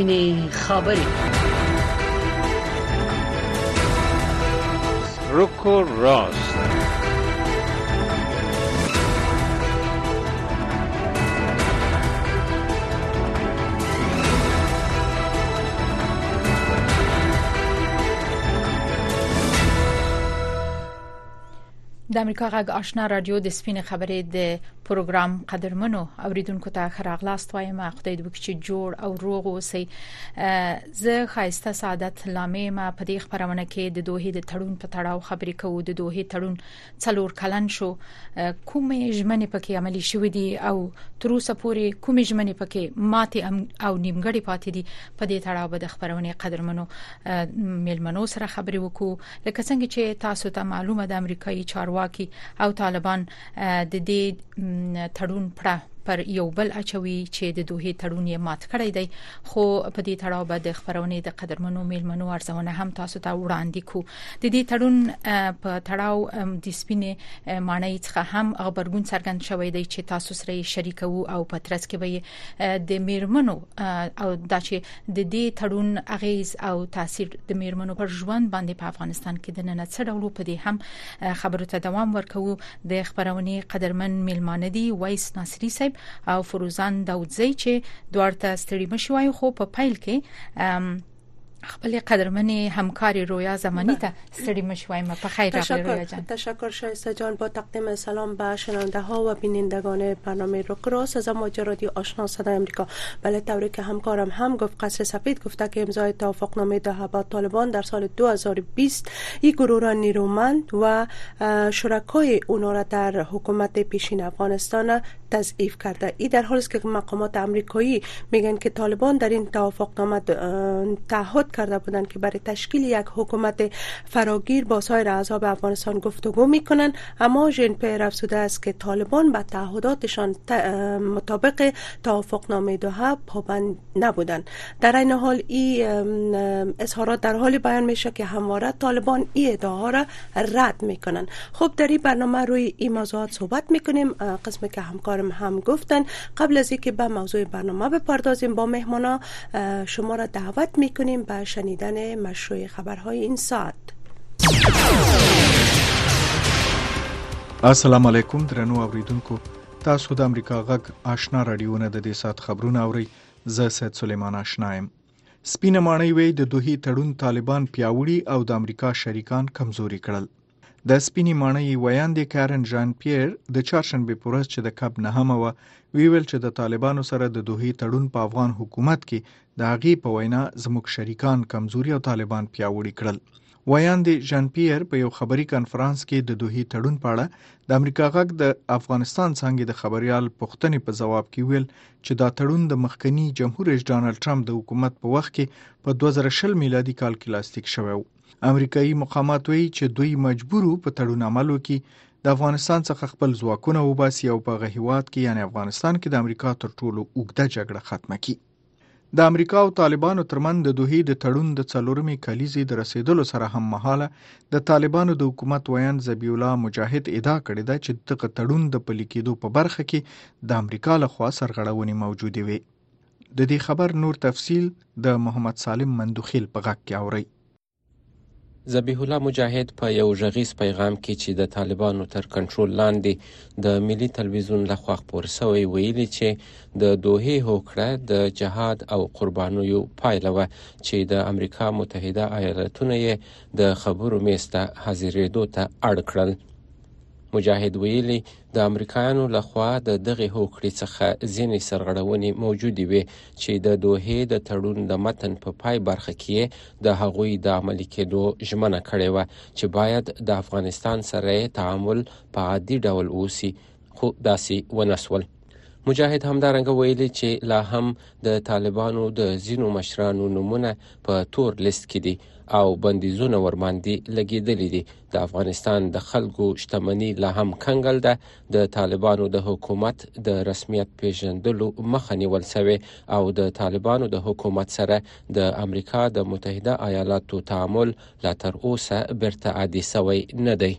سپینې خبرې روکو راست. د امریکا غږ آشنا رادیو د سپینې خبرې د پروګرام قدرمنو اوریدونکو ته خراغلاست وایم. خدای دې وکړي چې جوړ او روغ اوسئ. زه خایسته سعادت لامې ما په دې خبرونه کې د دوه د تړون په تړاو خبرې کوو. د دوه تړون څلور کلن شو. کومې ژمنې پکې عملي شوې دي او تر اوسه پورې کومې ژمنې پکې ماته او نیمګړې پاتې دي په دې تړاو به د خبرونه قدرمنو میلمنو سره خبرې وکړو. لکه څنګه چې تاسو ته معلومه ده امریکایي چارواکي او طالبان د دې تړون پړه پر یو بل اچوي چې د دوه تړون یې مات کړی دی. خو په دې تړاو به د خبرونه د قدرمنو میلمنو ارزونه هم تاسو ته وړاندې کو د دې تړون په تړاو د سپینې معنی څخه هم خبرګون څرګند شوی دی چې تاسو سره شریکو او په ترڅ کې به د میرمنو او د چې د دې تړون اغیز او تاثیر د میرمنو پر ژوند باندې په افغانستان کې د نن څه ډول په دې هم خبرو ته دوام ورکو د خبرونه قدرمن میلمانه دی وایس ناصری صاحب او فروزان داودزی چې دوړ ته ستړي مشوي خو په فایل کې خپل قدرمن همکاری رویا زمانی ته ستړي مشوایم په خیر راغلی رویا جان. تشکر شایسته جان. با تقدیم سلام به شنونده ها و بینندگان برنامه رو کراس از موج رادیو آشنا صدای امریکا. بله طوری که همکارم هم گفت قصر سفید گفته که امضای توافقنامه دوحه با طالبان در سال 2020 یک گروه را نیرومند و شرکای اونا را در حکومت پیشین افغانستان تضعیف کرده. ای در حالی است که مقامات امریکایی میگن که طالبان در این توافقنامه تعهد کرده بودند که برای تشکیل یک حکومت فراگیر با سایر اعضاب افغانستان گفتگو می‌کنند اما ژن پیر افزوده است که طالبان به تعهداتشان مطابق توافقنامه دوحه پابند نبودند. در این حال این اظهارات در حال بیان میشه که همواره طالبان این ادعا را رد می‌کنند خب در این برنامه روی این موضوعات صحبت می‌کنیم. قسمی که همکارم هم گفتن. قبل از اینکه به موضوع برنامه بپردازیم با مهمانا شما را دعوت میکنیم به شنیدن مشروع خبرهای این ساعت. السلام علیکم درنو اوریدونکو. تاسو د امریکا غږ آشنا رادیو نه د دې سات خبرونه اوري زه سید سلیمان آشنایم. سپینه مانای وایي د دوحې تړون طالبان پیاوړي او د امریکا شریکان کمزوري کړل د سپینې مانای ویاندې کارن جان پیر د چهارشنبه پورز چې د کب نه هم و ویل چې د طالبانو سره د دوحې تړون په افغان حکومت کې د هغې په وینا زموږ شریکان کمزوري او طالبان پیاوړي کړل. ویاندې جان پیر په یو خبري کانفرنس کې د دوحې تړون په اړه د امریکا غږ د افغانستان څنګه د خبريال پښتنې په جواب کې ویل چې دا تړون د مخکنی جمهور رئیس ډانلډ ټرمپ د حکومت په وخت کې په 2020 میلادي کال کې لاسلیک شوی و امریکایي مقامات وایي چې دوی مجبورو په تړون عملو کې د افغانستان څخه خپل ځواکونه وباسي او په غهیوات کې یعنی افغانستان کې د امریکا تر ټولو اوږده جګړه ختمه کړي. د امریکا او طالبانو ترمن د دوحې د تړون د څلورمې کلیزې د رسیدلو سره هم مهاله د طالبانو د حکومت ویان زبی الله مجاهد ادعا کړې ده چې دغه تړون د پلي کېدو په برخه کې د امریکا لخوا سرغړونې موجوده وي د دې خبر نور تفصيل د محمد سالم مندوخیل په غږ کې اوري ذبیح الله مجاهد په یو ژغیز پیغام کې چې د طالبانو تر کنټرول لاندې د ملي تلویزیون لخوا خبر شوی ویلي چې د دوه هوکړه د جهاد او قربانیو پایله و چې د امریکا متحده ایالاتونو یې د خبرو میسته حاضرېدو ته اړ کړل مجاهد ویلي د امریکایانو لخوا د دغه هوکړې څخه ځینې سرغړونې موجودې وي چې د دوه د تړون د متن په پا پای برخه کې د هغوی د عملي کېدو ژمنه کړې و چې باید د افغانستان سره تعامل په عادي ډول وسی خو داسې ونسول مجاهد همدارنګه ویلي چې لا هم د طالبانو د زینو مشرانو نمونه په تور لیست کې دي او بندیزونه ورماندې لګیدلې دي. د افغانستان د خلکو شتمنۍ لا هم کنګل ده. د طالبانو د حکومت د رسمیت پیژندلو مخه نیول شوی او د طالبانو د حکومت سره د امریکا د متحده ایالاتو تعامل لا تر اوسه برته عادي شوی نه دی.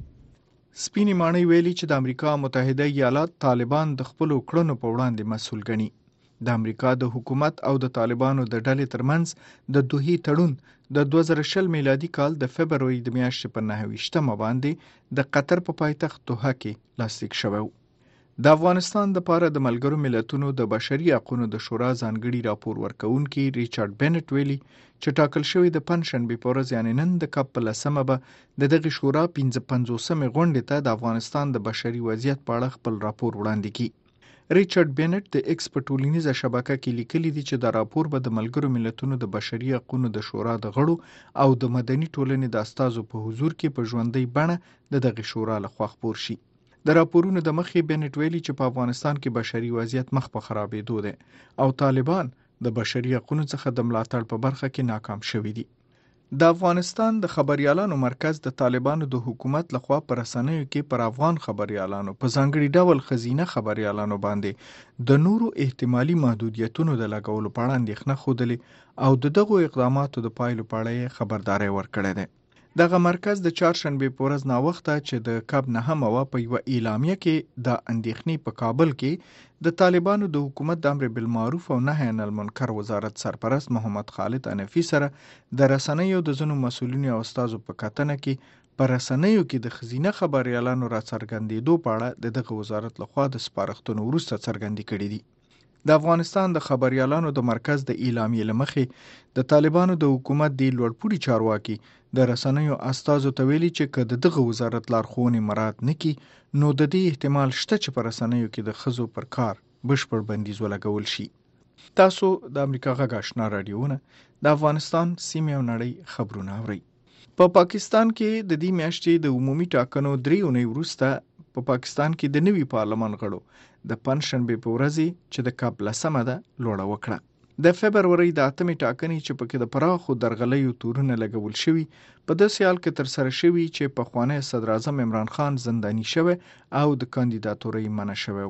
سپینې ماڼۍ ویلي چې د امریکا متحده ایالات طالبان د خپل کړنو په وړاندې مسول ګڼي. د امریکا د حکومت او د طالبانو د ډلې ترمنځ د دوهې تړون د 2020 میلادي کال د فبرورۍ د میاشتې په 9 باندې د قطر په پایتخت دوحه کې لاسلیک شوی د افغانستان د پاره د ملګرو ملتونو د بشري حقوقو د شورا ځانګړي راپور ورکونکي ریچارډ بنټ ویلي چې ټاکل شوی د پنځشنبه په ورځ یعنی نن د کب لسمه به د دغه شورا 1550مه غونډه ته د افغانستان د بشري وضعیت په اړه خپل راپور وړاندې کړي ریچارډ بنټ د ایکس په ټولنیزه شبکه کې لیکلي دي چې دا راپور به د ملګرو ملتونو د بشري حقوقو د شورا د غړو او د مدني ټولنې د استازو په حضور کې په ژوندۍ بڼه د دغه شورا لخوا خبر شي. د راپورونو د مخې بنټ ویلي چې په افغانستان کې بشري وضعیت مخ په خرابېدو دی او طالبان د بشري حقوقو څخه د ملاتړ په برخه کې ناکام شوي دي د افغانستان د خبريالانو مرکز د طالبانو د حکومت لخوا پر رسنیو کې پر افغان خبريالانو په ځانګړي ډول خزینه خبريالانو باندې د نورو احتمالي محدودیتونو د لګولو په اړه اندېښنه خوده او دغه اقداماتو د پایلو په اړه خبرداري ورکړه ده دغه مرکز د چهارشنبه په ورځ نا وخته چې د کب نه هم وا په یو اعلامیه کې د اندېښنې په کابل کې د طالبانو د حکومت د امر بالمعروف او نهي عن المنکر وزارت سرپرست محمد خالد انفي سره د رسنیو د زنو مسولینو او استادو په کتنه کې پر رسنیو کې د خزینه خبريالانو را څرګندېدو په اړه دغه وزارت لخوا د سپارښتنو وروسته څرګندې کړې دي د افغانستان د خبريالانو د مرکز د اعلامیې لمخې د طالبانو د حکومت د لوړپوړي چارواکي د رسنیو استازو ته ویلي چې کله دغه وزارت لارښوونې مراد نکړي نو د دې احتمال شته چې په رسنیو کې د خزو پر کار بشپړ بندیز ولګول شي. تاسو د امریکا غږ آشنا رادیوونه د افغانستان سیمه او نړۍ خبرونه اورئ. په پا پاکستان کې د دې میاشتې د عمومي ټاکنو درې اونۍ وروسته په پا پاکستان کې د نوي پارلمان غړو د پنځشنبه په ورځ چې د کاپ لسمه ده لوړه وکړه. د فبرवरी د اتمې ټاکنې چې پکې د پراخو درغلیو تورونه لګول شوی په داسې حال کې تر سره شوی چې په خوانه صدر اعظم عمران خان زنداني شوی او د کاندیداتورۍ منع شوی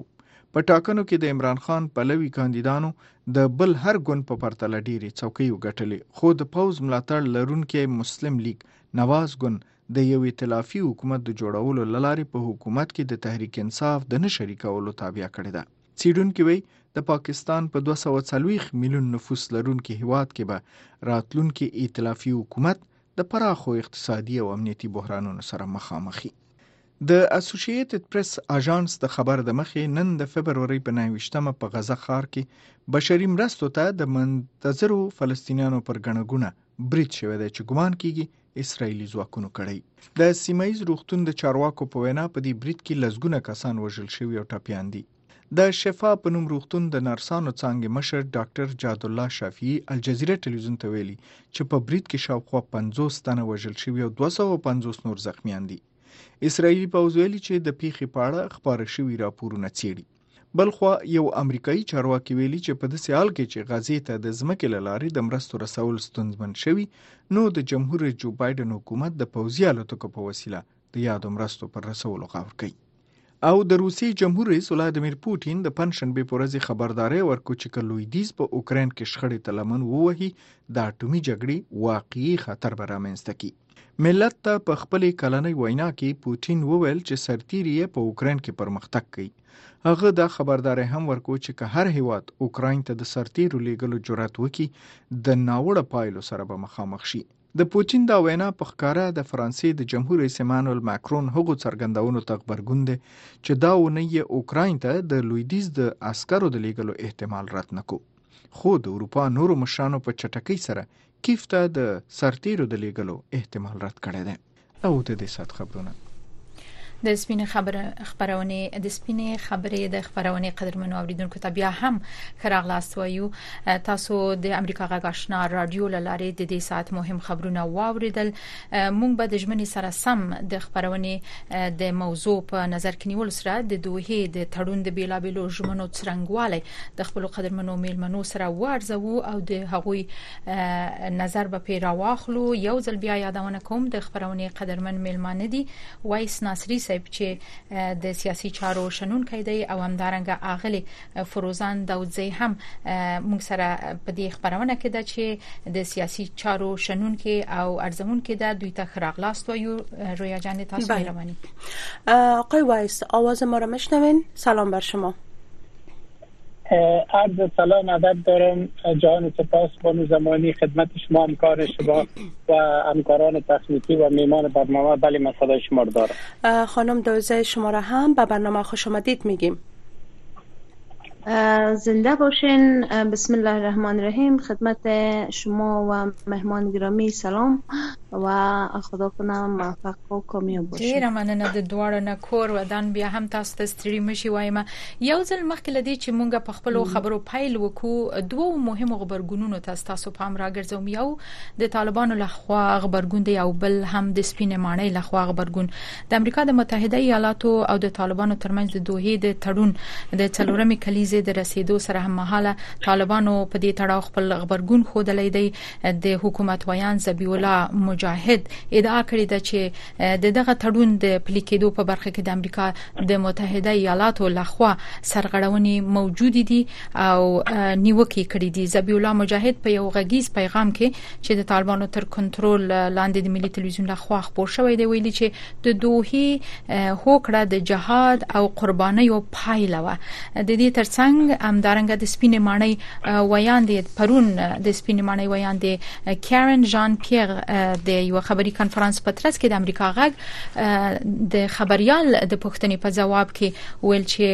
په ټاکنو کې د عمران خان پلوي کاندیدانو د بل هر ګوند په پرتله ډېری څوکۍ وګټلې خو د پوز ملاتړ لرونکي مسلم لیگ نواز ګوند د یو ائتلافي حکومت د جوړولو لارې په حکومت کې د تحریک انصاف د نشری کولو تابع کړی ده. څېړونکو وی د پاکستان په 240 میلیون نفوس لرونکي هیواد کې به راتلونکي ائتلافي حکومت د پراخو اقتصادي او امنیتي بحرانونو سره مخامخي د اسوسییټډ پریس اژانس د خبر د مخې نن د فبرورۍ په 9مه په غزه ښار کې بشري مرستو ته د منتظرو فلسطینیانو پر غنګونه برید شوی دی چې ګمان کیږي اسرایلی ځواکونو کړی. د سیمایي روغتون د چارواکو په وینا په دې برید کې لزګونه کسان وژل شوی او ټاپیان دي. د شفا په نوم روغتون د نرسانو څنګه مشر ډاکټر جاد الله شافعي الجزیره ټلویزیون ته ویلي چې په برید کې شاوخوا 50 تنه وژل شوی او 250 نور زخمیان دي. اسرایلی پوځ ویلي چې د پیښې په اړه خبره شوی راپورونه څېړي بلخوا یو امریکایي چارواکي ویلي چې په داسې حال کې چې غزې ته د ځمکې لارې د مرستو رسول ستونزمن شوی نو د جمهور جو بایدن حکومت د پوځي الوتکو په وسیله د یادو مرستو پر رسولو غور کوي. او د روسي جمهور رئیس ولادمیر پوتین د پنځشنبه په ورځ خبرداري ورکړ چې کلویدیز په اوکرين کې شخړې تلمن ووهي د اټومي جګړې واقعي خطر به رامنځته کړي. ملت ته په خپلې کلنۍ وینا کې پوتین وویل چې سرتیری په اوکرين کې پرمختګ کوي هغه دا خبرداري هم ورکو چې که هر هیواد اوکرين ته د سرتیرو لیږلو جرأت وکړي د ناوړه پایلو سره به مخامخ شي. د پوتین دا وینا په ښکارا د فرانسې د جمهور رئیس ایمانوئل ماکرون هغو څرګندونو ته خبرګون دي چې دا ونه یې اوکرين ته د لویدیز د عسکرو د لیږلو احتمال رات نکو خو د اروپا نورو مشرانو په چټکۍ سره کیف ته د سرتیرو د لیږلو احتمال رد کړی دی. او د دې سات خبرونه د سپینې خبره خبرونه د سپینې خبرې د خبرونه قدرمنو اوریدونکو ته بیا هم خراغلاست وایو. تاسو د امریکا غاښنا رادیو لاره د دې سات مهم خبرونه واوریدل. مونږ به د ژمنې سره سم د خبرونه د موضوع په نظر کې نیول سره د دوه د تړون د بیلابلو ژمنو څرنګواله د خپل قدرمنو میلمنو سره ورزو او د هغوی نظر به پیرا واخلو یو ځل بیا یادونه کوم د خبرونه قدرمن میلمانه دي وایس ناصری صاحب چې د سیاسي چارو شنونکې دی او همدارنګه اغلی فروزان داودزی هم موږ سره په دې خبرونه کې ده چې د سیاسي چارو شنونکې او ارزمونکې ده دوی ته خراغلاست وایو. رویا جان تاسو مهرباني. آقای وایس آواز ما را میشنوین؟ سلام بر شما عرض سلام ادب دارم. جهان سپاس بانو زمانی خدمت شما همکار شما و همکاران تخنیکی و میمان برنامه. بله من صدای شما دارم. خانم دوزه شما را هم به برنامه خوش آمدید میگیم. زنده باشین. بسم الله الرحمن الرحیم. خدمت شما و مهمان گرامی سلام. و خدا کنه موفق و کامیاب باشین ډیره مننه د دواړو نه کور ودان بیا هم تاسو ته ستړي مشي وایم یو ځل مخکې لدی چې مونږ په خپل خبرو پایل وکړو دوه مهمو خبرګونونو تاسو تاسو پام راګرځوم. یو د طالبانو لخوا خبرګون دی او بل هم د سپینې مانۍ لخوا خبرګون د امریکا د متحده ایالاتو او د طالبانو ترمنځ د دوحې د تړون د څلورمې کلیزې د رسیدو سره هم مهاله طالبانو په دې تړاو خپل خبرګون خوده لیدي د حکومت ویان زبی الله مجاهد ادعا کړې ده چې د دغه تړون د پلي کېدو په برخه کې د امریکا د متحده ایالاتو لخوا سرغړونې موجود دي او نیوکه کړې دي. زبی الله مجاهد په یو غږیز پیغام کې چې د طالبانو تر کنټرول لاندې د ملي تلویزیون لخوا خبر شوی دی ویلي چې د دوه هوکړه د جهاد او قرباني او پایله و د دې ترڅنګ همدارنګه د سپینې مانۍ ویان دي پرون د سپینې مانۍ ویان دي کارن جان پیر د یو خبري کانفرنس په ترڅ کې د امریکا غږ د خبريال د پښتنې په جواب کې ویل چې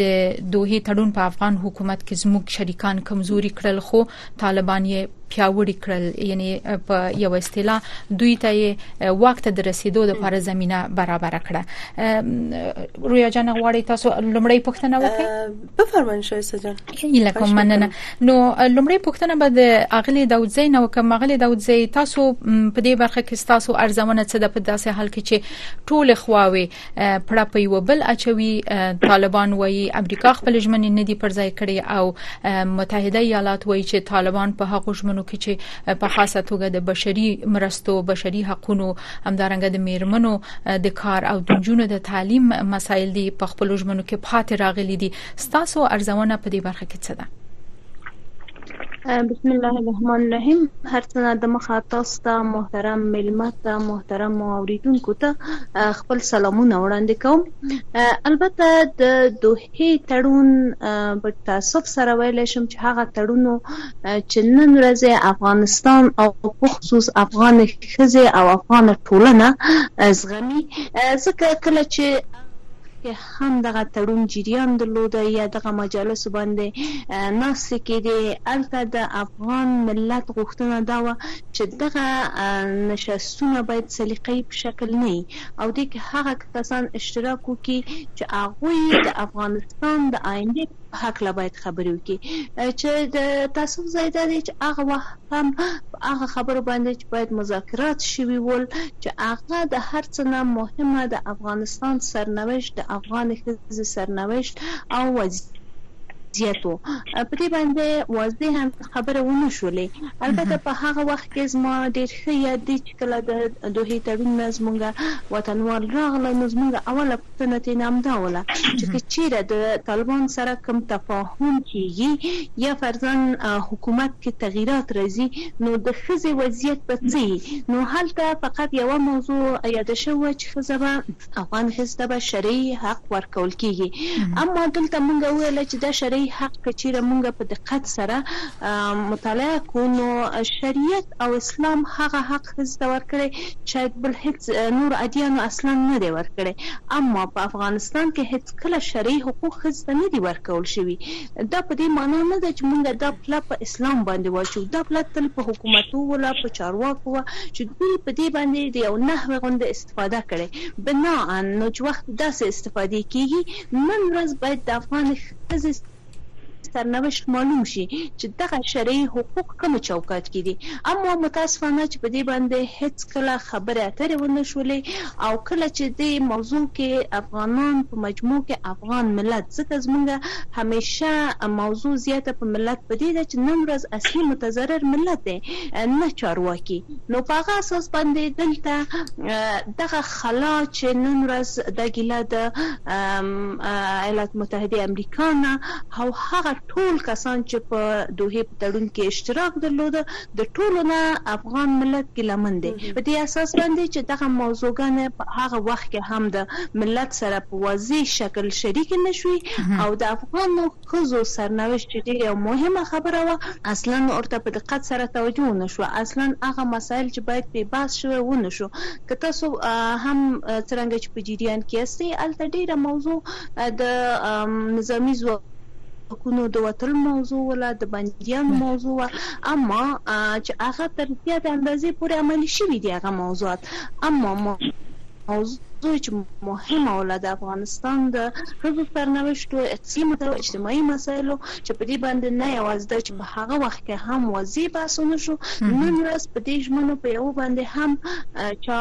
د دوحې تړون په افغان حکومت کې زموږ شریکان کمزوري کړل خو طالبان یې پیاوړي کړل. یعنی په یو اصطلاح دوی ته وخت د رسیدو لپاره زمينه برابر کړه. رویا جان غواړي تاسو لمړی پښتنه وکړئ؟ بفرمایئ شایسته جان یله کوم مننه. نو لمړی پښتنه به د اغلی داوودزی نو کوم اغلی داوودزی تاسو په دې برخه کې تاسو ارزونه څه د په داسې حال کې چې ټول خواوي پړه په یو بل اچوي طالبان وایي امریکا خپل ژمنې نه دي پر ځای کړې او متحده ایالات وایي چې طالبان په هغه ژمنو کې چې په خاصه توګه د بشري مرستو بشري حقوقو همدارنګه د میرمنو د کار او د جنونو د تعلیم مسایل دي په خپل ژمنو کې پاتې راغلي دي. ستاسو ارزونه په دې برخه کې څه ده بسم الله الرحمن الرحیم هر څه د مخه تاسو ته محترم ملمت محترم اوریدونکو ته خپل سلامونه وړاندې کوم البته د دوه تړون په تاسف سره ویل شم چې هغه تړونو چې نن ورځ افغانستان او خصوص افغان خزه او افغان ټولنه زغمي ځکه کله چې کې هم دغه تړون جریان درلود یا دغه مجالس باندې ناس کې د الته د افغان ملت غوښتنه دا و چې دغه نشستونه باید سلیقې په شکل نه او د هغه کسان اشتراک وکړي چې هغه د افغانستان د آینده حق لا باید خبرې وکړي. چې د تاسو ځای دی چې هغه وخت هم هغه خبرو باندې چې باید مذاکرات شوي ول چې هغه د هر څه نه مهمه د افغانستان سرنوشت د افغان ښځې سرنوشت او وضعیت زیات وو په دې باندې واضح هم خبره ونه شولې. البته په هغه وخت کې زما ډېر ښه یاد دي چې کله د دوه تړون زمونږ وطنوال راغله نو زمونږ اوله پوښتنه ته نام دا وله چې چیرې د طالبان سره کوم تفاهم کیږي یا فرضاً حکومت کې تغیرات راځي نو د خزي وضعیت په څه نو هلته فقط یو موضوع یاد شو چې خزه افغان به شرعي حق ورکول کیږي اما دلته مونږ ویل چې دا شرعي حق چې موږ په دقت سره مطالعه کوو شریعت او اسلام هغه حق هڅه ورکړي چې بل هیڅ نور ادیان اصلا نه دی ورکړي اما په افغانستان کې هیڅ کله شرعي حقوق هڅه نه دی ورکول شوی دا په دې معنی نه ده چې موږ دا پلا په اسلام باندې واچو دا پلا تل په حکومتو ولا په چارواکو چې دوی په دې باندې د یو نحوه غونډه استفاده کړي. بنا ان نو چې وخت داسې استفادې کیږي نن ورځ باید د افغان ښځې سرنوشت معلوم شي چې دغه شرعي حقوق کوم چوکاټ کې دي. اما متاسفانه چې په دې باندې هیڅ کله خبره اترې ونه شولې او کله چې د موضوع کې افغانان په مجموع کې افغان ملت ځکه زمونږ همیشه موضوع زیاته په ملت په دې ده چې نن ورځ اصلي متضرر ملت دی نه چارواکي. نو په هغه اساس باندې دلته دغه خلا چې نن ورځ د ګیله د ایالات متحده امریکا نه او هغه ټول کسان چې په دوه په تړون کې اشتراک درلوده د ټولو نه افغان ملت کې لمن دي په دې اساس باندې چې دغه موضوعګان په هغه وخت کې هم د ملت سره په واضح شکل شریک نشوي او د افغان خزو سرنوشت چې ډیره مهمه خبره و اصلا ورته په دقت سره توجه نشو اصلا هغه مسایل چې باید په باس شوی ونه شو. که تاسو هم څنګه چې په جریان کې استي الته ډیره موضوع د نظامی ځواک حقونو د وتل موضوع ولا د بنديانو موضوع اما چې هغه تر زیات اندازې پورې عملی شوی دی هغه موضوعات. اما موضوع موضوع چې مهمه ول د افغانستان د ښځو سرنوشت او اقتصادي او اجتماعي مسایلو چې په دې باندې نه یوازې د چې په هغه وخت کې هم وظیفه باسونه شو نن ورځ په دې ژمنو په یو باندې هم چې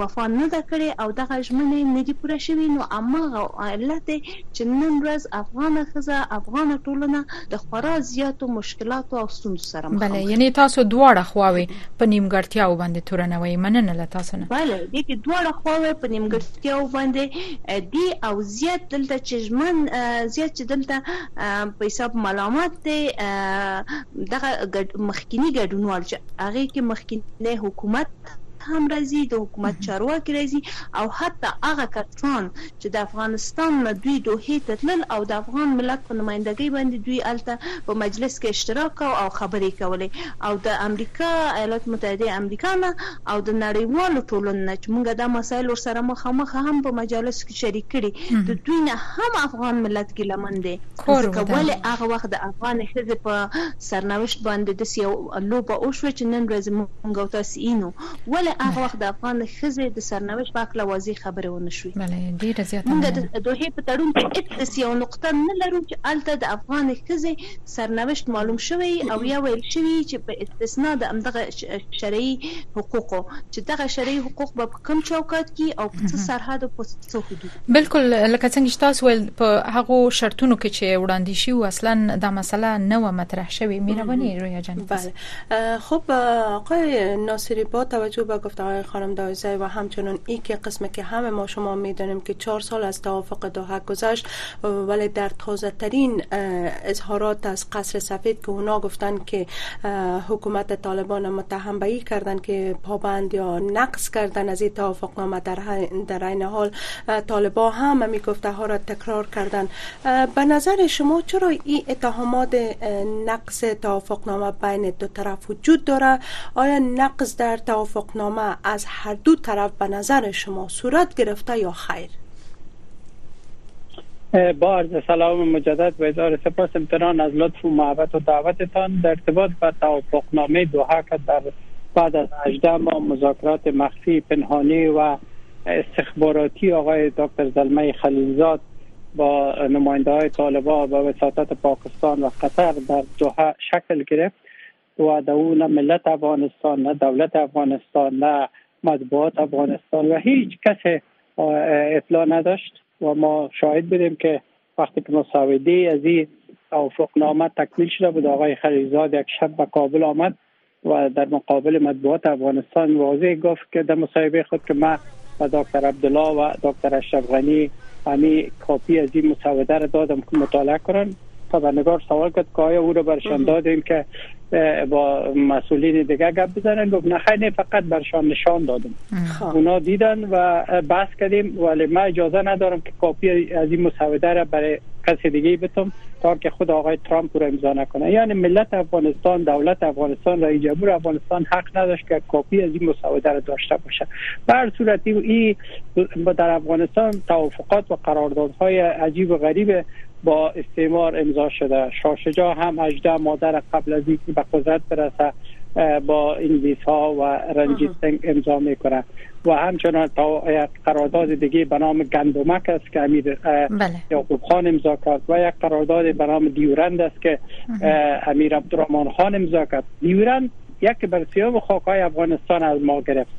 وفا نه ده کړې او دغه ژمنې نه دي پوره شوې نو اما علت چې نن ورځ افغان ښځه افغان ټولنه د خورا زیاتو مشکلاتو او ستونزو سره مخ بله یعنی تاسو دواړه خواوي په نیمګړتیاو باندې تورنوي مننه له تاسو نه. بله دې دواړه خواوي په نیمګړتیاو باندې دی او زیات دلته چې ژمن زیات چې دلته په حساب ملامت دی دغه مخکینی ګډونوال چې هغه کې مخکینی حکومت هم راځي د حکومت چارواکي راځي او حتی هغه کسان چې د افغانستان نه دوی دوه ته تلل او د افغان ملت په نمائندګۍ باندې دوی الته په مجلس کې اشتراک او خبرې کولې. او د امریکا ایالات متحده امریکا نه او د نړیوالو ټولنې چې موږ د مسایل سره مخامخ هم په مجالس کې شریک کړي د دوی نه هم افغان ملت کې لمن دي ځکه ولې هغه وخت د افغان ښځې په سرنوشت باندې د سیو لوبه او شو چې نن ورځ موږ تاسو اینو ولې هغه وخت د افغان خزې د سرنوشت په اړه واضح خبره ونه شوې. بله ډیره زیاته موږ د دوه په تړون کې هیڅ یو نقطه نه لرو چې الته د افغان خزې سرنوشت معلوم شوی او یا ویل شوی چې په استثناء د امدغه شرعي حقوقو. چې دغه شرعي حقوق په کوم چوکاټ کې او په څه سرحد او په څه حدود بالکل لکه څنګه چې تاسو ول په هغه شرطونو کې چې وړاندې شي اصلا دا مسله نه و مطرح شوی میروانی رویا جان بله. خب آقای ناصری با توجه به گفته های خانم دایزه و همچنان ای که قسم که همه ما شما می‌دانیم که چهار سال از توافق دوحه گذشت ولی در تازه ترین اظهارات از قصر سفید که اونا گفتن که حکومت طالبان متهم به کردن که پابند یا نقص کردن از این توافق نامه در, در این حال طالبان هم می گفته ها را تکرار کردن. به نظر شما چرا این اتهامات نقص توافق نامه بین دو طرف وجود داره؟ آیا نقص در توافق نامه از هر دو طرف به نظر شما صورت گرفته یا خیر؟ با عرض سلام مجدد و ادار سپاس امتنان از لطف و محبت و دعوتتان. در ارتباط با توافقنامه دوحه که در بعد از 18 ماه مذاکرات مخفی پنهانی و استخباراتی آقای دکتر زلمه خلیلزاد با نماینده های طالبان و وساطت پاکستان و قطر در دوحه شکل گرفت. و دون ملت افغانستان نه دولت افغانستان نه مطبوعات افغانستان و هیچ کس اطلاع نداشت و ما شاهد بودیم که وقتی که مساوده از این توافقنامه تکمیل شده بود آقای خلیزاد یک شب به کابل آمد و در مقابل مطبوعات افغانستان واضح گفت که در مصاحبه خود که ما و دکتر عبدالله و دکتر اشرف غنی همی کاپی از این مسوده را دادم که مطالعه کنن. خبرنگار سوال کرد که آیا او رو برشان دادیم که با مسئولین دیگه گپ بزنن گفت نه خیلی فقط برشان نشان دادم. خب. اونا دیدن و بحث کردیم ولی ما اجازه ندارم که کاپی از این مسوده را برای کسی دیگه بتم تا که خود آقای ترامپ رو امضا نکنه. یعنی ملت افغانستان دولت افغانستان رئیس جمهور افغانستان حق نداشت که کاپی از این مسوده را داشته باشه. به هر صورتی این در افغانستان توافقات و قراردادهای عجیب و غریب با استعمار امضا شده. شاه هم 18 مادر قبل از اینکه به قدرت برسه با انگلیس ها و رنجیت سنگ امضا می‌کنه. و همچنان تا یک قرارداد دیگه به نام گندمک است که امیر بله. یعقوب خان امضا کرد. و یک قرارداد به نام دیورند است که امیر عبدالرحمن خان امضا کرد. دیورند یک برسیاب خاکای افغانستان از ما گرفت.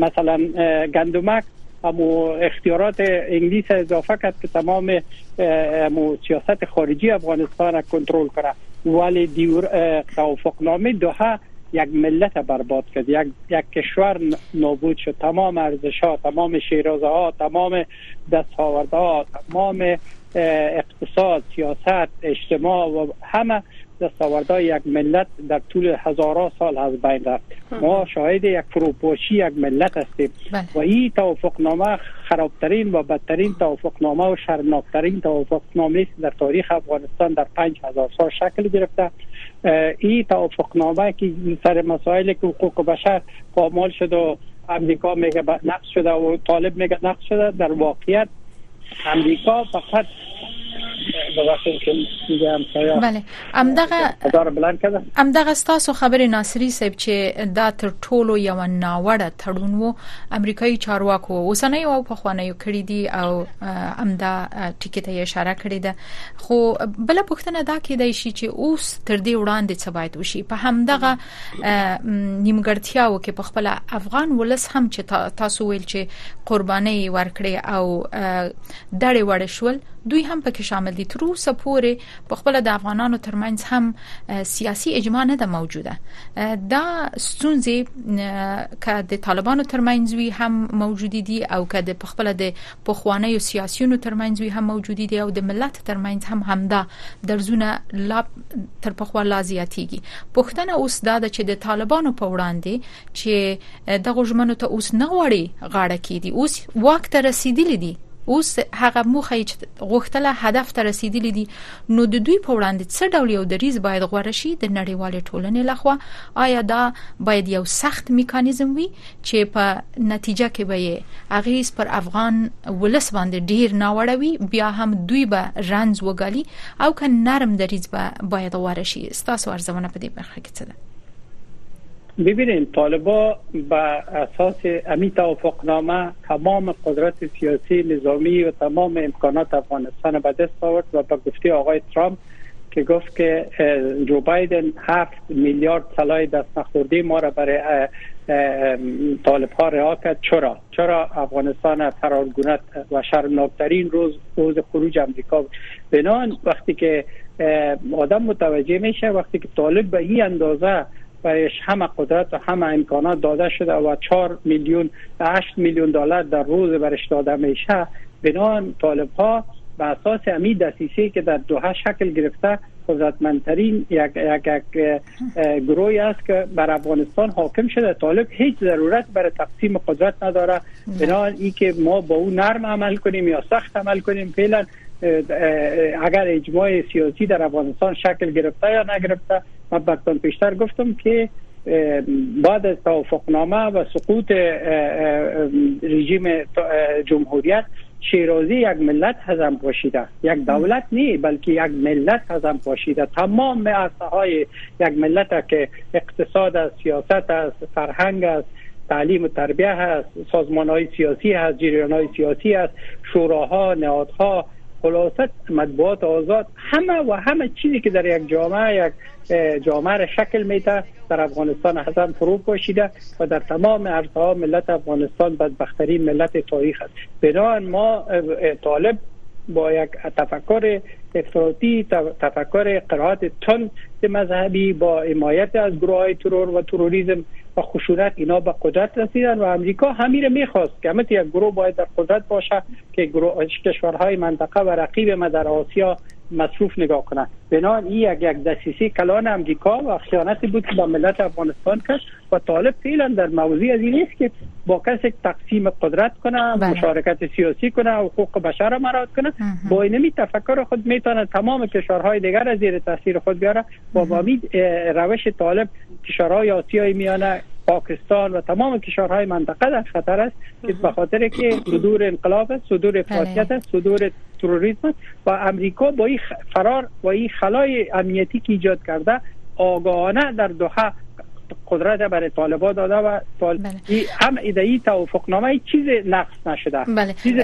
مثلا گندمک امو اختیارات انگلیس اضافه کرد که تمام امو سیاست خارجی افغانستان کنترل کنه. ولی دیور توافقنامه دوها یک ملت برباد کرد. یک یک کشور نابود شد. تمام ارزش ها تمام شیرازه ها تمام دستاورده تمام اقتصاد سیاست اجتماع و همه دستاوردهای یک ملت در طول هزارها سال از بین رفت. ما شاهد یک فروپاشی یک ملت هستیم. بله. و این توافقنامه خرابترین و بدترین توافقنامه و شرمناکترین توافقنامه است در تاریخ افغانستان در پنج هزار سال شکل گرفته. این توافقنامه که سر مسائل که حقوق بشر پامال شد و امریکا میگه نقض شده و طالب میگه نقض شده در واقعیت امریکا فقط بله. امدغه امدغه ستاسو خبر ناصری صاحب چې دا تر ټولو یو ناوړه تړون وو امریکایي چارواکو اوسنۍ او په خوانیو کړی دي او امدا ټیکټ یې اشاره کړی ده. خو بل پښتنه دا کېدای شي چې اوس تر دې وړاندې څه باید وشي؟ په همدغه نیمګړتیاو کې په خپل افغان ولس هم چې تاسو ویل چې قرباني ورکړي او دړې وړ شول دوی هم پکې شامل دي تر اوسه پورې په خپل د افغانانو ترمنځ هم سیاسي اجماع نه ده موجوده. دا ستونزې ک د طالبانو ترمنځ وی هم موجود دي او ک د خپل د پخوانی سیاسيونو ترمنځ وی هم موجود دي او د ملت ترمنځ هم همدا درزونه لا تر پخوا لازیاتيږي پښتنه اوس دا چې د طالبانو په وړاندې چې د غژمنو ته اوس نه غوړي غاړه کیدي اوس وخت رسیدلی دي اوس هغه موخه چې غوښتله هدف ته رسیدلی دي. نو د دوی په وړاندې څه ډول یو دریز باید غوړه شي د نړیوال ټولنې لخوا آیا دا باید یو سخت میکانیزم وي چې په نتیجه کې به اغیز پر افغان ولس باندې ډیر ناوړوي بیا هم دوی به رنز وګالي؟ او که نرم دریز به باید غوړه شي؟ ستاسو ارزونه په دې برخه کې څه ده ببینید طالبا به اساس امی توافقنامه تمام قدرت سیاسی نظامی و تمام امکانات افغانستان به دست آورد و به گفته آقای ترامپ که گفت که جو بایدن هفت میلیارد سلاح دست نخورده ما را برای طالب ها رها کرد. چرا؟ چرا افغانستان فرارگونت و شرمناکترین روز روز خروج امریکا بنان وقتی که آدم متوجه میشه وقتی که طالب به این اندازه برایش همه قدرت و همه امکانات داده شده و 4 میلیون 8 میلیون دلار در روز برش داده میشه. بنان طالب ها به اساس امی دسیسه که در دوها شکل گرفته قدرتمندترین یک یک یک گروهی است که بر افغانستان حاکم شده. طالب هیچ ضرورت برای تقسیم قدرت نداره. بنابراین ای که ما با او نرم عمل کنیم یا سخت عمل کنیم فعلا اگر اجماع سیاسی در افغانستان شکل گرفته یا نگرفته من بکتان پیشتر گفتم که بعد از توافقنامه و سقوط رژیم جمهوریت شیرازی یک ملت هزم پاشیده. یک دولت نی بلکه یک ملت هزم پاشیده. تمام عرصه های یک ملت که اقتصاد است سیاست است فرهنگ است تعلیم و تربیه هست سازمان های سیاسی هست جریان های سیاسی هست شوراها نهادها خلاصت مطبوعات آزاد همه و همه چیزی که در یک جامعه یک جامعه را شکل میده در افغانستان حسن فرو پاشیده و در تمام عرصه ملت افغانستان بدبخترین ملت تاریخ است. بنابراین ما طالب با یک تفکر افراطی تفکر قرائت مذهبی با حمایت از گروه های ترور و تروریسم و خشونت اینا به قدرت رسیدن و امریکا همین می‌خواست. که همت یک گروه باید در قدرت باشه که گروه کشورهای منطقه و رقیب ما در آسیا مصروف نگاه کنند بنابراین این یک یک دسیسه کلان امریکا و خیانتی بود که با ملت افغانستان کرد و طالب فعلا در موضوع از این است که با کسی تقسیم قدرت کنه بله. مشارکت سیاسی کنه و حقوق بشر را مراد کنه. با اینمی تفکر خود می‌تونه تمام کشورهای دیگر از زیر تاثیر خود بیاره. با امید روش طالب کشورهای آسیای میانه پاکستان و تمام کشورهای منطقه در خطر است که به خاطر که صدور انقلاب است صدور افراطیت است صدور تروریسم و امریکا با این فرار و این خلای امنیتی که ایجاد کرده آگاهانه در دوحه قدرت برای طالبا داده و طالب بله. هم ایده ای توافقنامه چیز نقص نشده بله. چیز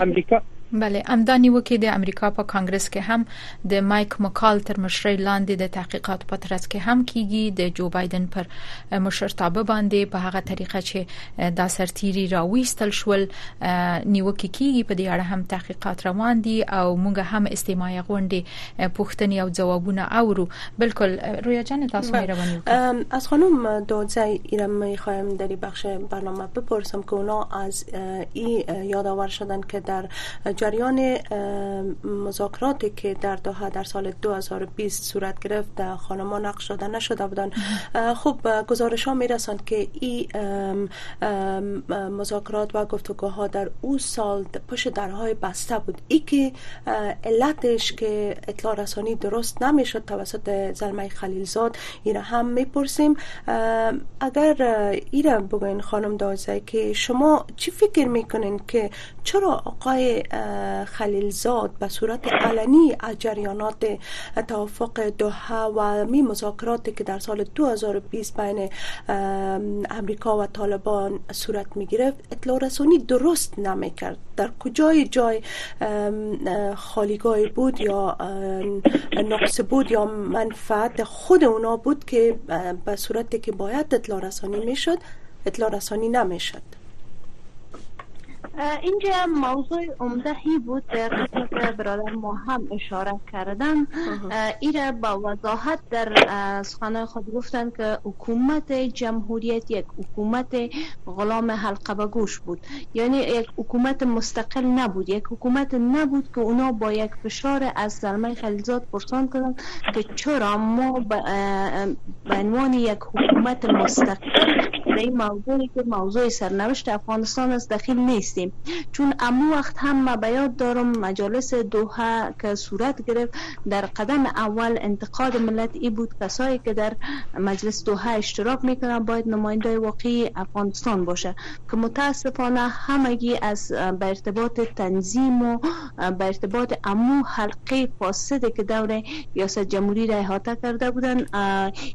امریکا بله امدانی وکي د امریکا په کانګرس کې هم د مایک مکال تر مشرۍ لاندې د تحقیقات په ترڅ کې هم کیږي د جو بایدن پر مشرتابه باندې په هغه طریقه چې دا سرتيري راويستل شول نیوکه کیږي په دې اړه هم تحقیقات روان دي او موږ هم استماعي غونډې پوښتنې او ځوابونه اورو. بالکل رویا جان تاسو مهرباني از خانم دادزای ایرم میخوایم در بخش برنامه بپرسم که اونا از این یادآور شدن که در جریان مذاکراتی که در دوحه در سال 2020 صورت گرفت خانما نقش داده نشده بودن خب گزارش ها می رسند که این مذاکرات و گفتگوها در او سال پشت درهای بسته بود. ای که علتش که اطلاع رسانی درست نمی‌شد توسط زلمه خلیلزاد ایره هم می‌پرسیم. اگر ایره بگوین خانم دازه که شما چی فکر می‌کنین که چرا آقای خلیلزاد به صورت علنی از جریانات توافق دوحه و می مذاکراتی که در سال 2020 بین امریکا و طالبان صورت می گرفت اطلاع رسانی درست نمی کرد. در کجای جای خالیگاه بود یا نقص بود یا منفعت خود اونا بود که به صورتی که باید اطلاع رسانی می شد اطلاع رسانی نمی شد. اینجا موضوع عمده بود در که برادر ما هم اشاره کردن. ایره با وضاحت در سخنه خود گفتن که حکومت جمهوریت یک حکومت غلام حلقه گوش بود. یعنی یک حکومت مستقل نبود. یک حکومت نبود که اونا با یک فشار از زلمه خلیزاد پرسان کردن که چرا ما به عنوان یک حکومت مستقل در این موضوعی که موضوع سرنوشت افغانستان از داخل نیستیم. چون امو وقت هم ما بیاد دارم مجالس دوحه که صورت گرفت در قدم اول انتقاد ملت ای بود. کسایی که در مجلس دوحه اشتراک می‌کنن باید نماینده واقعی افغانستان باشه. که متاسفانه همگی از به ارتباط تنظیم و به ارتباط امو حلقه فاسده که دور ریاست جمهوری را احاطه کرده بودن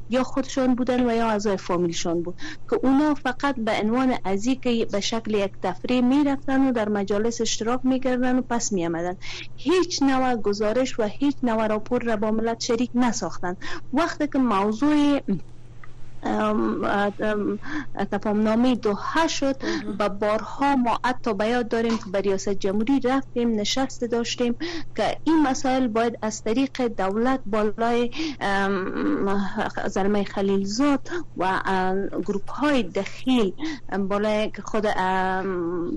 یا خودشان بودن و یا اعضای فامیلشان بود. که اونا فقط به عنوان ازی که به شکل یک تفریح می‌رفتن و در مجالس اشتراک می‌کردن و پس میامدن هیچ نوع گزارش و هیچ نوع راپور را با ملت شریک نساختن. وقتی که موضوع تفاهم دوحه شد و بارها ما حتی بیاد داریم که به ریاست جمهوری رفتیم نشست داشتیم که این مسائل باید از طریق دولت بالای زلمه خلیلزاد و گروپ های دخیل بالای که خود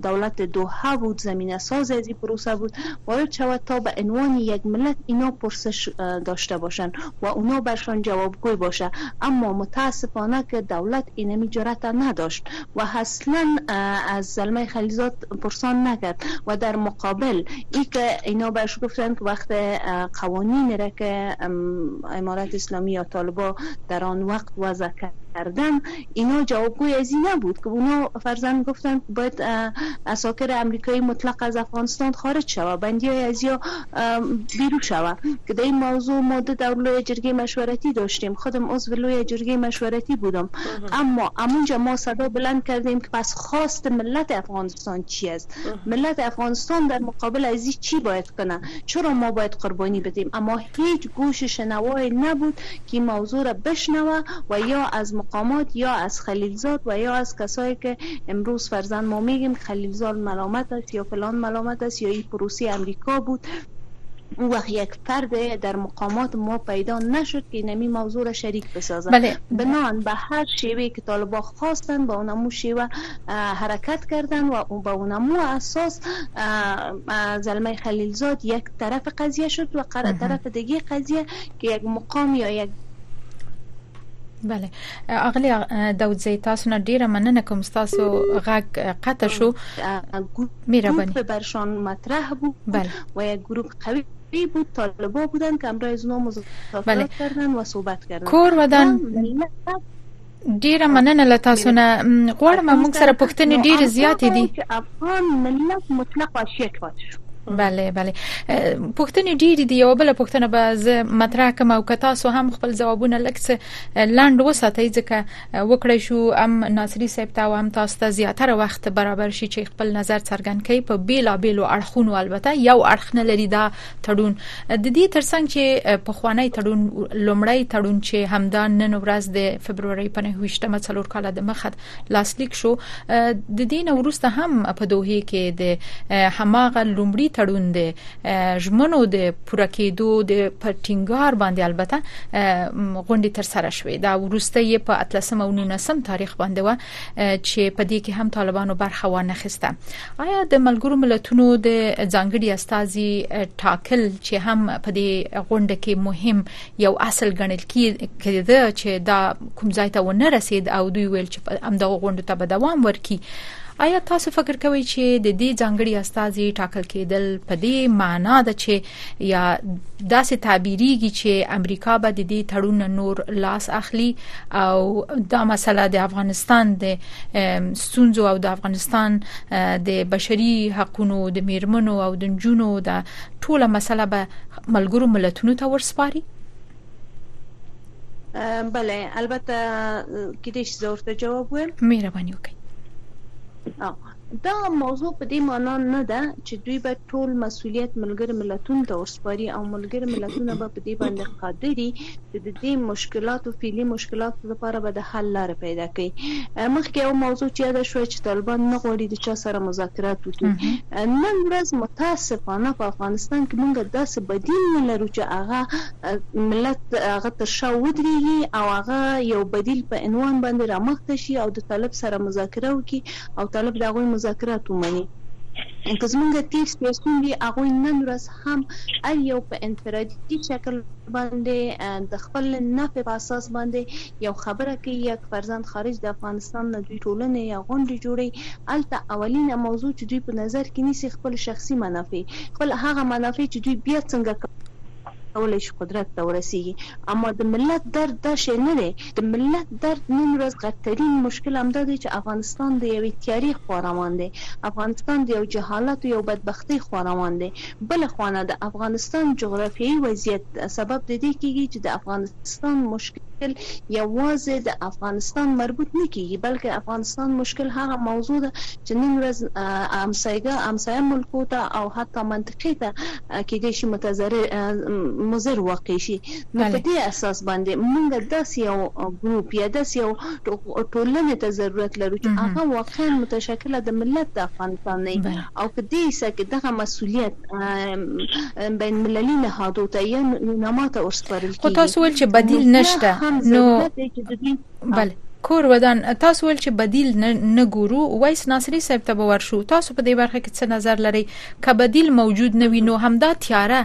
دولت دوحه بود زمین ساز از این پروسه بود باید شود تا به عنوان یک ملت اینا پرسش داشته باشن و اونا برشان جوابگوی باشه. اما متاسف متاسفانه که دولت اینمی جرأت نداشت و اصلا از زلمه خلیزات پرسان نکرد و در مقابل ای که اینا برش گفتن که وقت قوانین را که امارت اسلامی یا طالبا در آن وقت وضع کرد. کردن اینا جوابگوی از این نبود که اونا فرزن گفتن باید اساکر امریکایی مطلق از افغانستان خارج شود بندی های از یا بیرو که در این موضوع ماده در لوی جرگه مشورتی داشتیم. خودم عضو لوی جرگه مشورتی بودم. اما امونجا ما صدا بلند کردیم که پس خواست ملت افغانستان چی است؟ ملت افغانستان در مقابل از چی باید کنه؟ چرا ما باید قربانی بدیم؟ اما هیچ گوش شنوایی نبود که موضوع را بشنوه و یا از مقامات یا از خلیلزاد و یا از کسایی که امروز فرزند ما میگیم خلیلزاد ملامت است یا فلان ملامت است یا این پروسی امریکا بود. او وقت یک فرد در مقامات ما پیدا نشد که نمی موضوع را شریک بسازد. بله. بنان به هر شیوه که طالبا خواستن با اونمو شیوه حرکت کردن و با اونمو اساس زلمه خلیلزاد یک طرف قضیه شد و طرف دیگه قضیه که یک مقام یا یک بله. اغلی داودزی تاسو نه ډیره مننه کوم. تاسو غږ قطع شو. میربانی برشان مطرح بود بله. و یک گروه قوی بود طالبا بودن که امروز از مذاکرات بله. کردن و صحبت کردن. کور ودان. ډیره مننه له تاسو نه. غواړم موږ سره پښتنې ډیره زیاتې دي. افغان ملت مطلق واشیت پاتې شو بله بله. پوښتنې ډېری دي. یو بل پوښتنه به زه مطرح کوم او کتا سو هم خپل جوابونه لکس لاند وساتئ ځکه وکړی شو ام ناصری صاحب ته هم تاسو ته زیاتره وخت برابر شي چې خپل نظر څرګند کړي په بیلا بیلو اړخونو. البته یو اړخ نه لري دا تړون. د دې ترڅنګ چې په خوانی تړون لومړی تړون چې همدا نن ورځ د فبرवरी په 9مه څلور کال د مخد لاسلیک شو د دین ورسته هم په دوه کې د هماغه لومړی تړون دی ژمنو د پوره کېدو د پټینګار باندې البته غونډه تر سره شوې. دا ورسته په 13 او 19 تاریخ باندې و چې په دې کې هم طالبانو برخه ونه خسته آیا د ملګرو ملتونو د ځانګړي استاذي ټاکل چې هم په دې غونډه کې مهم یو اصل ګڼل کېده چې دا کوم ځای ته ونه رسید او دوی ویل چې هم د غونډه ته به دوام ورکړي آیا تاسو فکر کوئ چې د دې ځانګړي استاذي ټاکل کېدل په دې معنا ده چې یا داسې تعبیریږي چې امریکا به د دې تړون نور لاس اخلي او دا مسله د افغانستان د ستونزو او د افغانستان د بشري حقوقو د میرمنو او د جنونو د ټوله مسله به ملګرو ملتونو ته ورسپاري؟ بله البته کیدش زورته جواب ویم. مهرباني وکړئ 嗯。دا موضوع په دې معنا نه ده چې دوی به ټول مسولیت ملګر ملتونو ته ورسپاري او ملګر ملتونه به په دې باندې قادر دي چې د دې مشکلاتو فعلی مشکلاتو لپاره به د حل لار پیدا کړي. مخکې یو موضوع چې یاد شو چې طالبان نه غواړي د چا سره مذاکرات وکړي. نن ورځ متاسفانه په افغانستان کې موږ داسې بدیل نه لرو چې هغه ملت هغه تر شا ودرېږي او هغه یو بدیل په عنوان باندې رامخته شي او د طالب سره مذاکره وکړي او طالب دغه مذاکرات ومني. که زمونږ تیر سپیسون دي هغه نن ورځ هم ار یو په انفرادي شکل باندې د خپل نفع په اساس باندې یو خبره کوي. یک فرزند خارج د افغانستان نه دوی ټولنه یا غونډه جوړي الته اولینه موضوع چې دوی په نظر کې نیسي خپل شخصي منافع. خپل هغه منافع چې دوی بیا څنګه کولای شي قدرت ته ورسیږي. اما د ملت درد دا شی نه دی. د ملت درد نن ورځ غټرین مشکل هم دی چې افغانستان د یوې تیاری خو روان دی. افغانستان د یو جهالت او یو بدبختی خو روان دی. بل خوانه د افغانستان جغرافیایي وضعیت سبب د دې کیږي چې د افغانستان مشکل مشکل یوازې د افغانستان مربوط نه کیږي بلکې افغانستان مشکل هغه موضوع ده چې نن ورځ امسایګه امسایه ملکو ته او حتی منطقې ته کې د شي متضرر مضر واقع شي. نو په دې اساس باندې موږ داسې یو ګروپ یا داسې یو ټولنې ته ضرورت لرو چې هغه واقعا متشکله د ملت د افغانستان نه او په دې سکه دغه مسولیت بین مللي نهادو ته یا نماته ورسپارل کیږي خو تاسو ول چې بدیل نشته نو بله کور ودان تاسو ول چې بدیل نه ګورو وایس ناصری صاحب ته باور شو تاسو په دې برخه کې څه نظر لري ک بدیل موجود نه وي نو همدا تیاره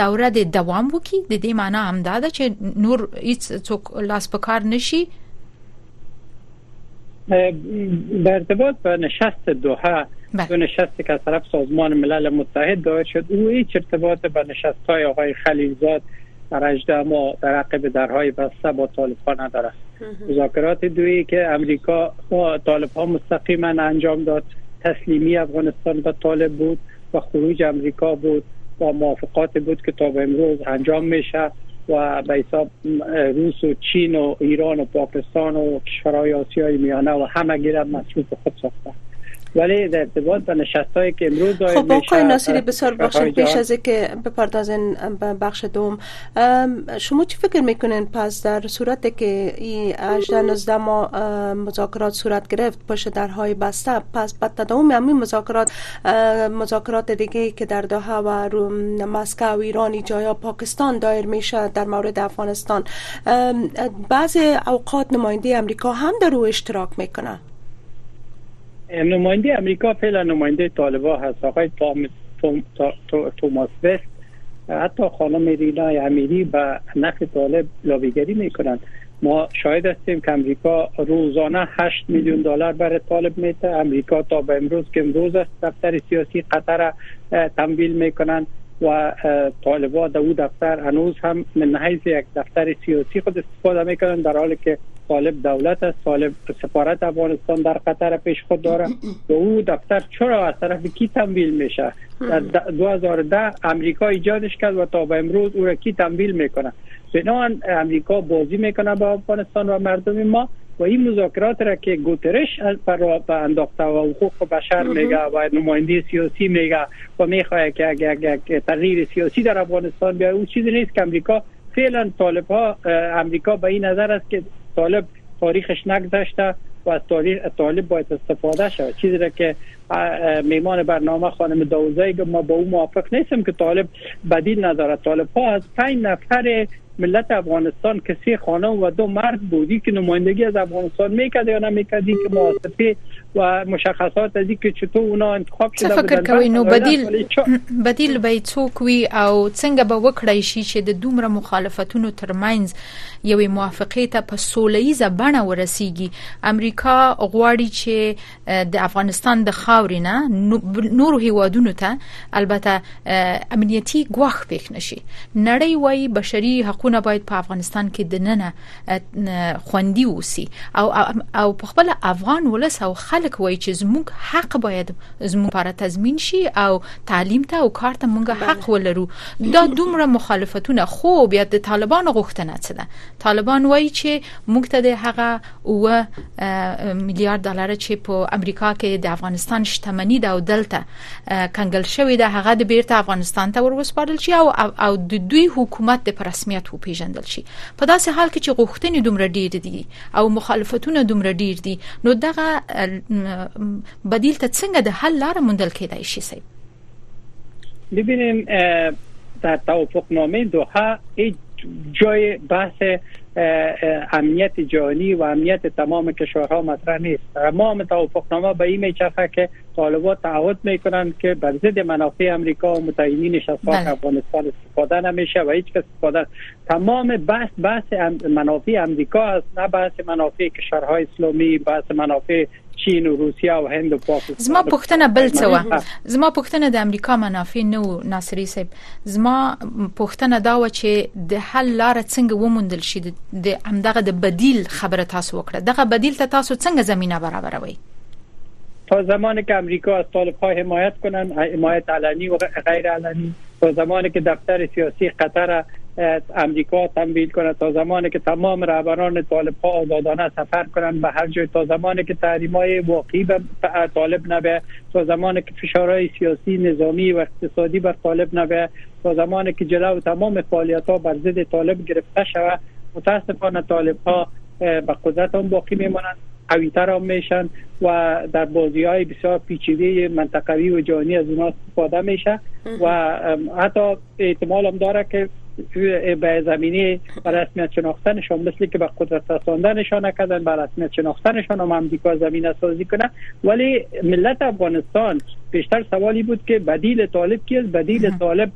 دوره د دوام وکي د دې معنی همدا ده چې نور هیڅ څوک لاس په کار نشي در ارتباط با نشست دوحه دو نشستی که از طرف سازمان ملل متحد دایر شد او هیچ ارتباط با نشست های آقای خلیلزاد در 18 ما در عقب درهای بسته با طالب ها نداره مذاکرات دوی که امریکا با طالب ها مستقیما انجام داد تسلیمی افغانستان به طالب بود و خروج امریکا بود و موافقات بود که تا به امروز انجام میشه و به حساب روس و چین و ایران و پاکستان و کشورهای آسیای میانه و همه گیرد مصروف خود ساخته. ولی در ارتباط با نشستایی که امروز خب آقای ناصری بسیار بخشید پیش از که بپردازین به بخش دوم. شما چی فکر می‌کنین؟ پس در صورت که این 18 19 ما مذاکرات صورت گرفت پشت درهای بسته پس بعد تداوم همین مذاکرات مذاکرات دیگه که در دوحه و مسکو ایران جایا پاکستان دایر میشه در مورد افغانستان. بعض اوقات نماینده امریکا هم در رو اشتراک می‌کنن. نماینده امریکا فعلا نماینده طالبا هست. آقای توماس وست حتی خانم رینا امیری به نفع طالب لابیگری می‌کنند. ما شاهد هستیم که امریکا روزانه 8 میلیون دلار برای طالب میته امریکا تا به امروز که امروز است دفتر سیاسی قطر تمویل می‌کنند و طالبا در او دفتر هنوز هم من حیث یک دفتر سیاسی خود استفاده می‌کنند در حالی که طالب دولت است طالب سفارت افغانستان در قطر پیش خود داره. و او دفتر چرا از طرف کی تمویل میشه؟ در 2010 امریکا ایجادش کرد و تا به امروز او را کی تمویل می‌کنه؟ بنابراین امریکا بازی می‌کنه با افغانستان و مردم ما و این مذاکرات را که گوترش پر انداخته و حقوق بشر میگه و نماینده سیاسی میگه و می‌خواه که اگر تغییر سیاسی در افغانستان بیاید او چیزی نیست که امریکا فعلا طالب ها امریکا به این نظر است که طالب تاریخش نگذشته و از تاریخ طالب باید استفاده شود. چیزی را که میمان برنامه خانم داوزه ما با او موافق نیستم که طالب بدیل نداره طالب ها از پنج نفر ملت افغانستان کسی خانم و دو مرد بودی که نمایندگی از افغانستان می‌کرد یا نمی‌کردی که مواسطه و مشخصات از که چطور اونا انتخاب شده فکر کوي نو بدیل بدیل به څوک وي او څنګه به وکړای شي چې د دومره مخالفتونو ترمنځ یوې موافقه ته په سولېزه بڼه ورسیږي. امریکا غواړي چې د افغانستان د خاورې نه نور هیوادونو ته البته امنیتي ګواښ پېښ نشي نړۍ وايي بشري حقوقونه باید په افغانستان کې د ننه خوندي وسی او او په خپل افغان ولس او خلک خلک وایي چې زموږ حق باید زموږ لپاره تضمین شي او تعلیم ته او کار ته موږ حق ولرو. دا دومره مخالفتونه خو بیا د طالبانو غوښتنه څه ده؟ طالبان وایي چې موږ ته د هغه او میلیارډ ډالر چې په امریکا کې د افغانستان شتمنۍ د دلته کنګل شوې ده هغه د بیرته افغانستان ته ورسپارل شي او او د دوی حکومت د رسمیت وپیژندل شي. په داسې حال کې چې غوښتنې دومره ډېر دي او مخالفتونه دومره ډېر دي نو دغه بدیل ته څنګه د حل لار موندل کېدای شي سي ببینیم در توافق نامه دوحه جای بحث امنیت جهانی و امنیت تمام کشورها مطرح نیست. تمام توافقنامه به این میچفه که طالبان تعهد می‌کنند که بر ضد منافع امریکا و متعینینش از خاک بله. افغانستان استفاده نمیشه و هیچ کس استفاده تمام بحث بحث منافع امریکا است نه بحث منافع کشورهای اسلامی بحث منافع چین او روسیا او هند او پاکستان زما پوښتنه بل څه و زما پوښتنه د امریکا منافع نه و ناصری صاحب زما پوښتنه دا و چې د حل لار څنګه وموندل شي د همدغه د بدیل خبره تاسو وکړه دغه بدیل ته تاسو څنګه زمينه برابروي تا زمانی که امریکا از طالب ها حمایت کنن حمایت علنی و غیر علنی تا زمانی که دفتر سیاسی قطر امریکا تمویل کنه تا زمانی که تمام رهبران طالب ها آزادانه سفر کنند. به هر جای تا زمانی که تحریم های واقعی به طالب نبه تا زمانی که فشارهای سیاسی نظامی و اقتصادی بر طالب نبه تا زمانی که جلو تمام فعالیت ها بر ضد طالب گرفته شود متاسفانه طالب ها به قدرت هم باقی میمانند. قویتر هم میشن و در بازی های بسیار پیچیده منطقوی و جهانی از اونها استفاده میشه و حتی احتمال هم داره که به زمینه به رسمیت شناختنشان مثل که به قدرت رساندنشان نکردن به رسمیت شناختنشان هم امریکا زمینه سازی کنه. ولی ملت افغانستان بیشتر سوالی بود که بدیل طالب کیست؟ بدیل طالب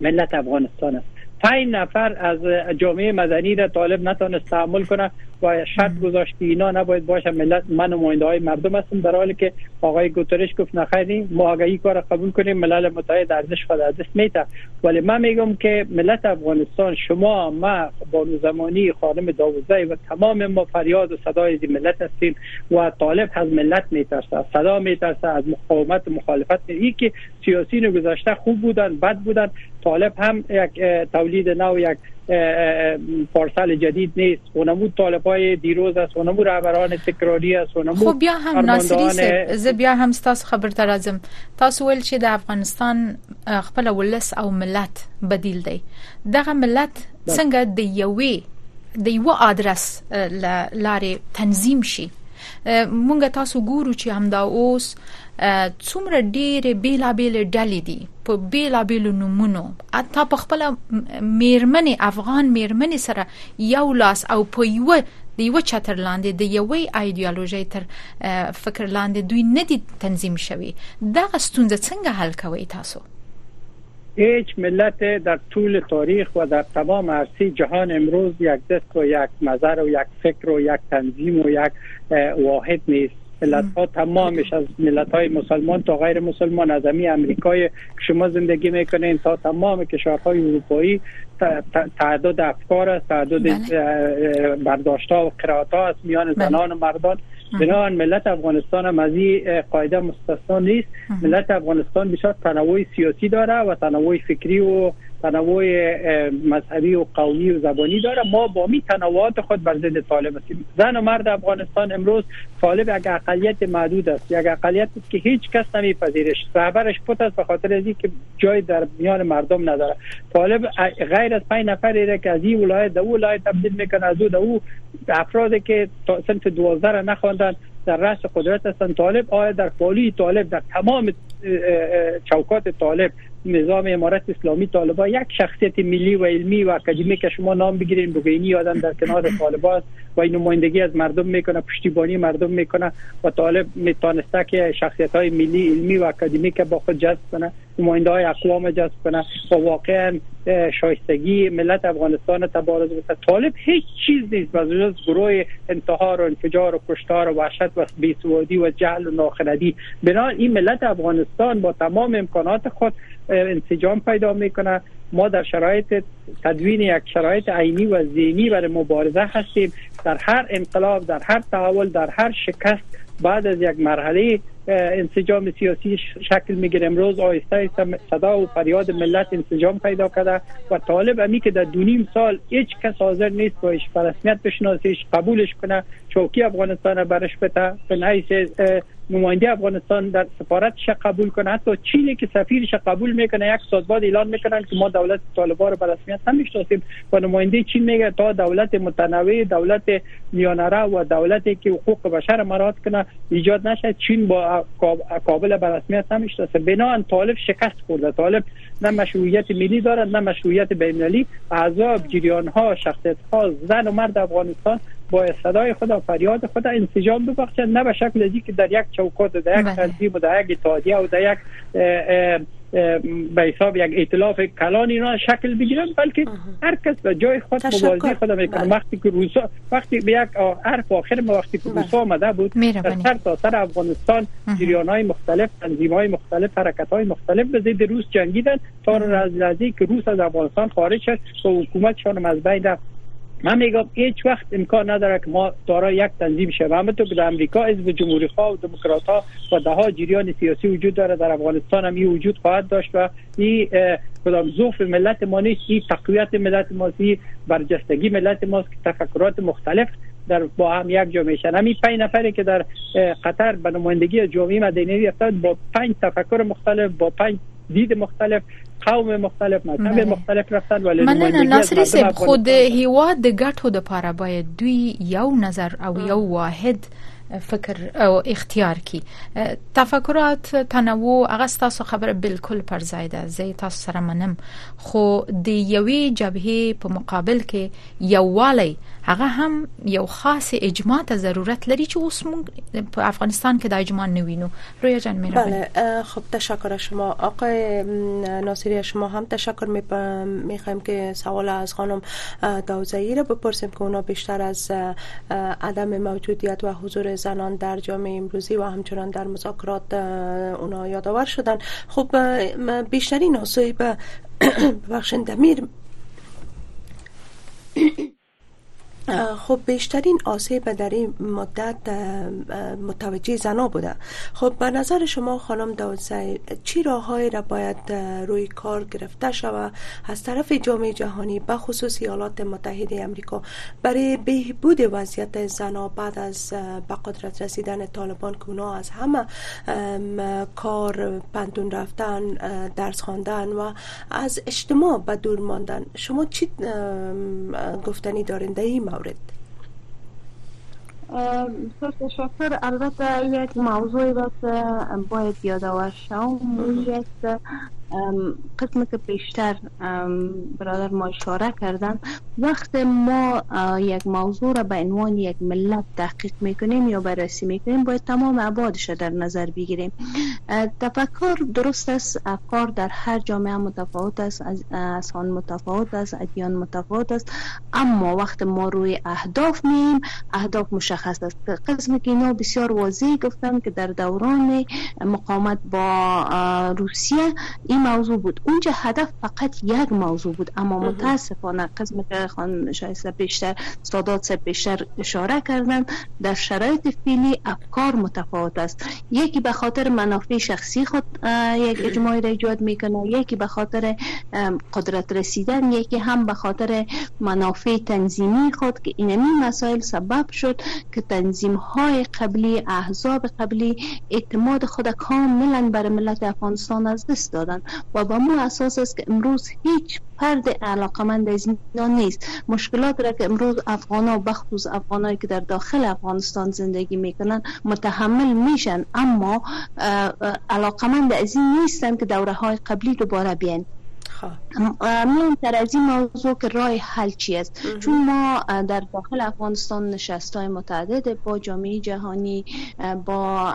ملت افغانستان است. پنج نفر از جامعه مدنی را طالب نتونست تحمل کنه. و شرط گذاشت اینا نباید باشه ملت من نماینده های مردم هستم در حالی که آقای گوترش گفت نخیری ما اگه کار قبول کنیم ملل متحد ارزش خود از دست ولی من میگم که ملت افغانستان شما ما بانو زمانی خانم داوزه و تمام ما فریاد و صدای ملت هستیم و طالب از ملت میترسه صدا میترسه از مقاومت و مخالفت. ای که سیاسیین گذاشته خوب بودن بد بودن. طالب هم یک تولید نو یک پارسال جدید نیست. اونمو طالب های دیروز است اونمو رهبران تکراری است اونمو خب بیا هم ناصری ز بیا هم تاسو خبر ترازم تاسو ول چې د افغانستان خپل ولس او ملت بدیل دی. دغه ملت څنګه د یوې د یو ادرس لارې تنظیم شي مونږ تاسو ګورو چې همدا اوس څومره ډېرې بیلابېل ډلې دي په بیلابېل نمونو اته په خپل میرمنې افغان میرمنې سره یو لاس او په یو د یو چتر لاندې د یوې ایدئولوژي تر فکر لاندې دوی نه دي تنظیم شوي دا ستونزه څنګه حل کوي تاسو هیچ ملت در طول تاریخ و در تمام عرصه جهان امروز یک دست و یک نظر و یک فکر و یک تنظیم و یک واحد نیست ملت ها تمامش از ملت های مسلمان تا غیر مسلمان از امی امریکای که شما زندگی می‌کنین تا تمام کشورهای اروپایی تعداد افکار است تعداد بله. برداشت ها و قرائت ها است میان بله. زنان و مردان بنابراین ملت افغانستان هم از این قاعده مستثنا نیست. ملت افغانستان بسیار تنوع سیاسی داره و تنوع فکری و تنوع مذهبی و قومی و زبانی داره. ما با می تنوعات خود بر ضد طالب هستیم. زن و مرد افغانستان امروز طالب یک اقلیت محدود است. یک اقلیت است که هیچ کس نمیپذیرش. رهبرش پوت است به خاطر از که جای در میان مردم نداره. طالب غیر از پنج نفر که از این ولایت در ولایت تبدیل می‌کنه از او او افرادی که صنف 12 را نخواندن در رأس قدرت هستند طالب آیا در پالی طالب در تمام چوکات طالب نظام امارت اسلامی طالبا یک شخصیت ملی و علمی و اکادمی که شما نام بگیرین بگینی آدم در کنار طالبا و این نمایندگی از مردم می‌کنه پشتیبانی مردم می‌کنه و طالب می‌تونسته که شخصیت های ملی علمی و اکادمی که با خود جذب کنه نماینده های اقوام جذب کنه و واقعا شایستگی ملت افغانستان تبارز بسه طالب هیچ چیز نیست و جز گروه انتحار و انفجار و کشتار و وحشت و بیسوادی و جهل و ناخردی بنا این ملت افغانستان با تمام امکانات خود انسجام پیدا می‌کنه. ما در شرایط تدوین یک شرایط عینی و ذهنی برای مبارزه هستیم. در هر انقلاب در هر تحول در هر شکست بعد از یک مرحله انسجام سیاسی شکل می‌گیره. امروز آیسته صدا و فریاد ملت انسجام پیدا کرده و طالب امی که در دونیم سال هیچ کس حاضر نیست بایش رسمیت بشناسیش قبولش کنه چوکی افغانستان برش بته به نماینده افغانستان در سفارتش قبول کنه. حتی چینی که سفیرش قبول می‌کنه یک سال بعد اعلان می‌کنن که ما دولت طالبان رو به رسمیت هم می‌شناسیم. و نماینده چین میگه تا دولت متنوع دولت میانره و دولتی که حقوق بشر مراد کنه ایجاد نشه چین با کابل به رسمیت هم می‌شناسه. بنا طالب شکست خورده. طالب نه مشروعیت ملی دارد نه مشروعیت بین‌المللی. اعضا جریان ها شخصیت ها زن و مرد افغانستان با صدای خود و فریاد خود انسجام ببخشند. نه به شکل ازی که در یک چوکات در یک بله. تنظیم و در یک اتحادیه و در یک به حساب یک ائتلاف کلان اینا شکل بگیرن بلکه هر کس به جای خود مبارزه خود می‌کنه. بله. وقتی که روسا وقتی به یک حرف آخر ما وقتی که روسا آمده بود در سر تا سر افغانستان جریان های مختلف تنظیم های مختلف حرکت های مختلف به ضد روس جنگیدن. تا از لحظه که روس از افغانستان خارج شد و حکومتشان از بین رفت. من میگم هیچ وقت امکان نداره که ما دارای یک تنظیم شویم. همونطور که در امریکا حزب جمهوری خواه و دموکرات ها و ده ها جریان سیاسی وجود داره. در افغانستان هم این وجود خواهد داشت و این کدام ضعف ملت ما نیست. این تقویت ملت ما است برجستگی ملت ماست. که تفکرات مختلف در با هم یک جا میشن. همین پنج نفری که در قطر به نمایندگی جامعه مدنی افتاد با پنج تفکر مختلف با پنج دید مختلف قوم مختلف مذهب. مختلف رفتن ولی مننه ناصری صاحب خود هیواد د ګټو د پاره باید دوی یو نظر او یو واحد فکر او اختیار کی. تفکرات تنوع هغه تاسو خبره بالکل پر ځای ده. زه تاسو سره منم. خو د یوې جبهه په مقابل کې یووالی هغه هم یو خاص اجماع ته ضرورت لري چې اوس موږ په افغانستان کې د اجماع نوینو رویا جان میره بله خب تشکر شما. آقای ناصری شما هم تشکر می‌خوایم که سوال از خانم داوزایی رو بپرسیم که اونا بیشتر از عدم موجودیت و حضور زنان در جامعه امروزی و همچنان در مذاکرات اونا یادآور شدن. خب بیشترین آسیب بخشن دمیر. خب بیشترین آسیب در این مدت متوجه زنا بوده. خب به نظر شما خانم داوزی چی راههایی را باید روی کار گرفته شود؟ از طرف جامعه جهانی به خصوص ایالات متحده امریکا برای بهبود وضعیت زنا بعد از به قدرت رسیدن طالبان که اونا از همه کار پندون رفتن درس خواندن و از اجتماع به دور ماندن. شما چی گفتنی دارین؟ در مورد تشکر البته یک موضوعی باید باید یادآور شوم یک قسم که پیشتر برادر ما اشاره کردن. وقت ما یک موضوع را به عنوان یک ملت تحقیق می‌کنیم یا بررسی می‌کنیم باید تمام ابعادش در نظر بگیریم. تفکر درست است افکار در هر جامعه متفاوت است از آن متفاوت است ادیان متفاوت است. اما وقت ما روی اهداف میم اهداف مشخص است. قسم که اینا بسیار واضح گفتم که در دوران مقاومت با روسیه این موضوع بود. اونجا هدف فقط یک موضوع بود اما متاسفانه قسم که خان شایسته بیشتر سادات بیشتر اشاره کردن در شرایط فعلی افکار متفاوت است. یکی به خاطر منافع شخصی خود یک اجماعی را ایجاد می‌کنه یکی به خاطر قدرت رسیدن یکی هم به خاطر منافع تنظیمی خود که اینمی مسائل سبب شد که تنظیم های قبلی احزاب قبلی اعتماد خود کاملا بر ملت افغانستان از دست دادن و با مو اساس است که امروز هیچ فرد علاقمند از اینا نیست. مشکلات را که امروز افغان ها بخصوص افغانایی که در داخل افغانستان زندگی می‌کنن متحمل میشن. اما علاقمند از این نیستن که دوره های قبلی دوباره بیان. تر از این موضوع که راه حل چی است؟ چون ما در داخل افغانستان نشست های متعدد با جامعه جهانی با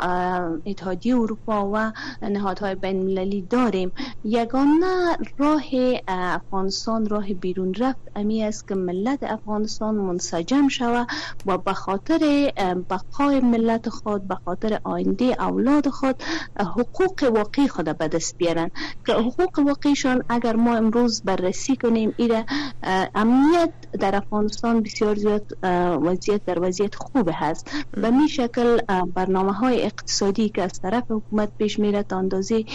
اتحادیه اروپا و نهادهای بین المللی داریم. یگانه راه افغانستان راه بیرون رفت امی است که ملت افغانستان منسجم شود و به خاطر بقای ملت خود به خاطر آینده اولاد خود حقوق واقعی خود به دست بیارن که حقوق واقعیشان اگر ما امروز بررسی کنیم. ایره امنیت در افغانستان بسیار زیاد وضعیت در وضعیت خوب هست به می شکل برنامه های اقتصادی که از طرف حکومت پیش میره تا اندازه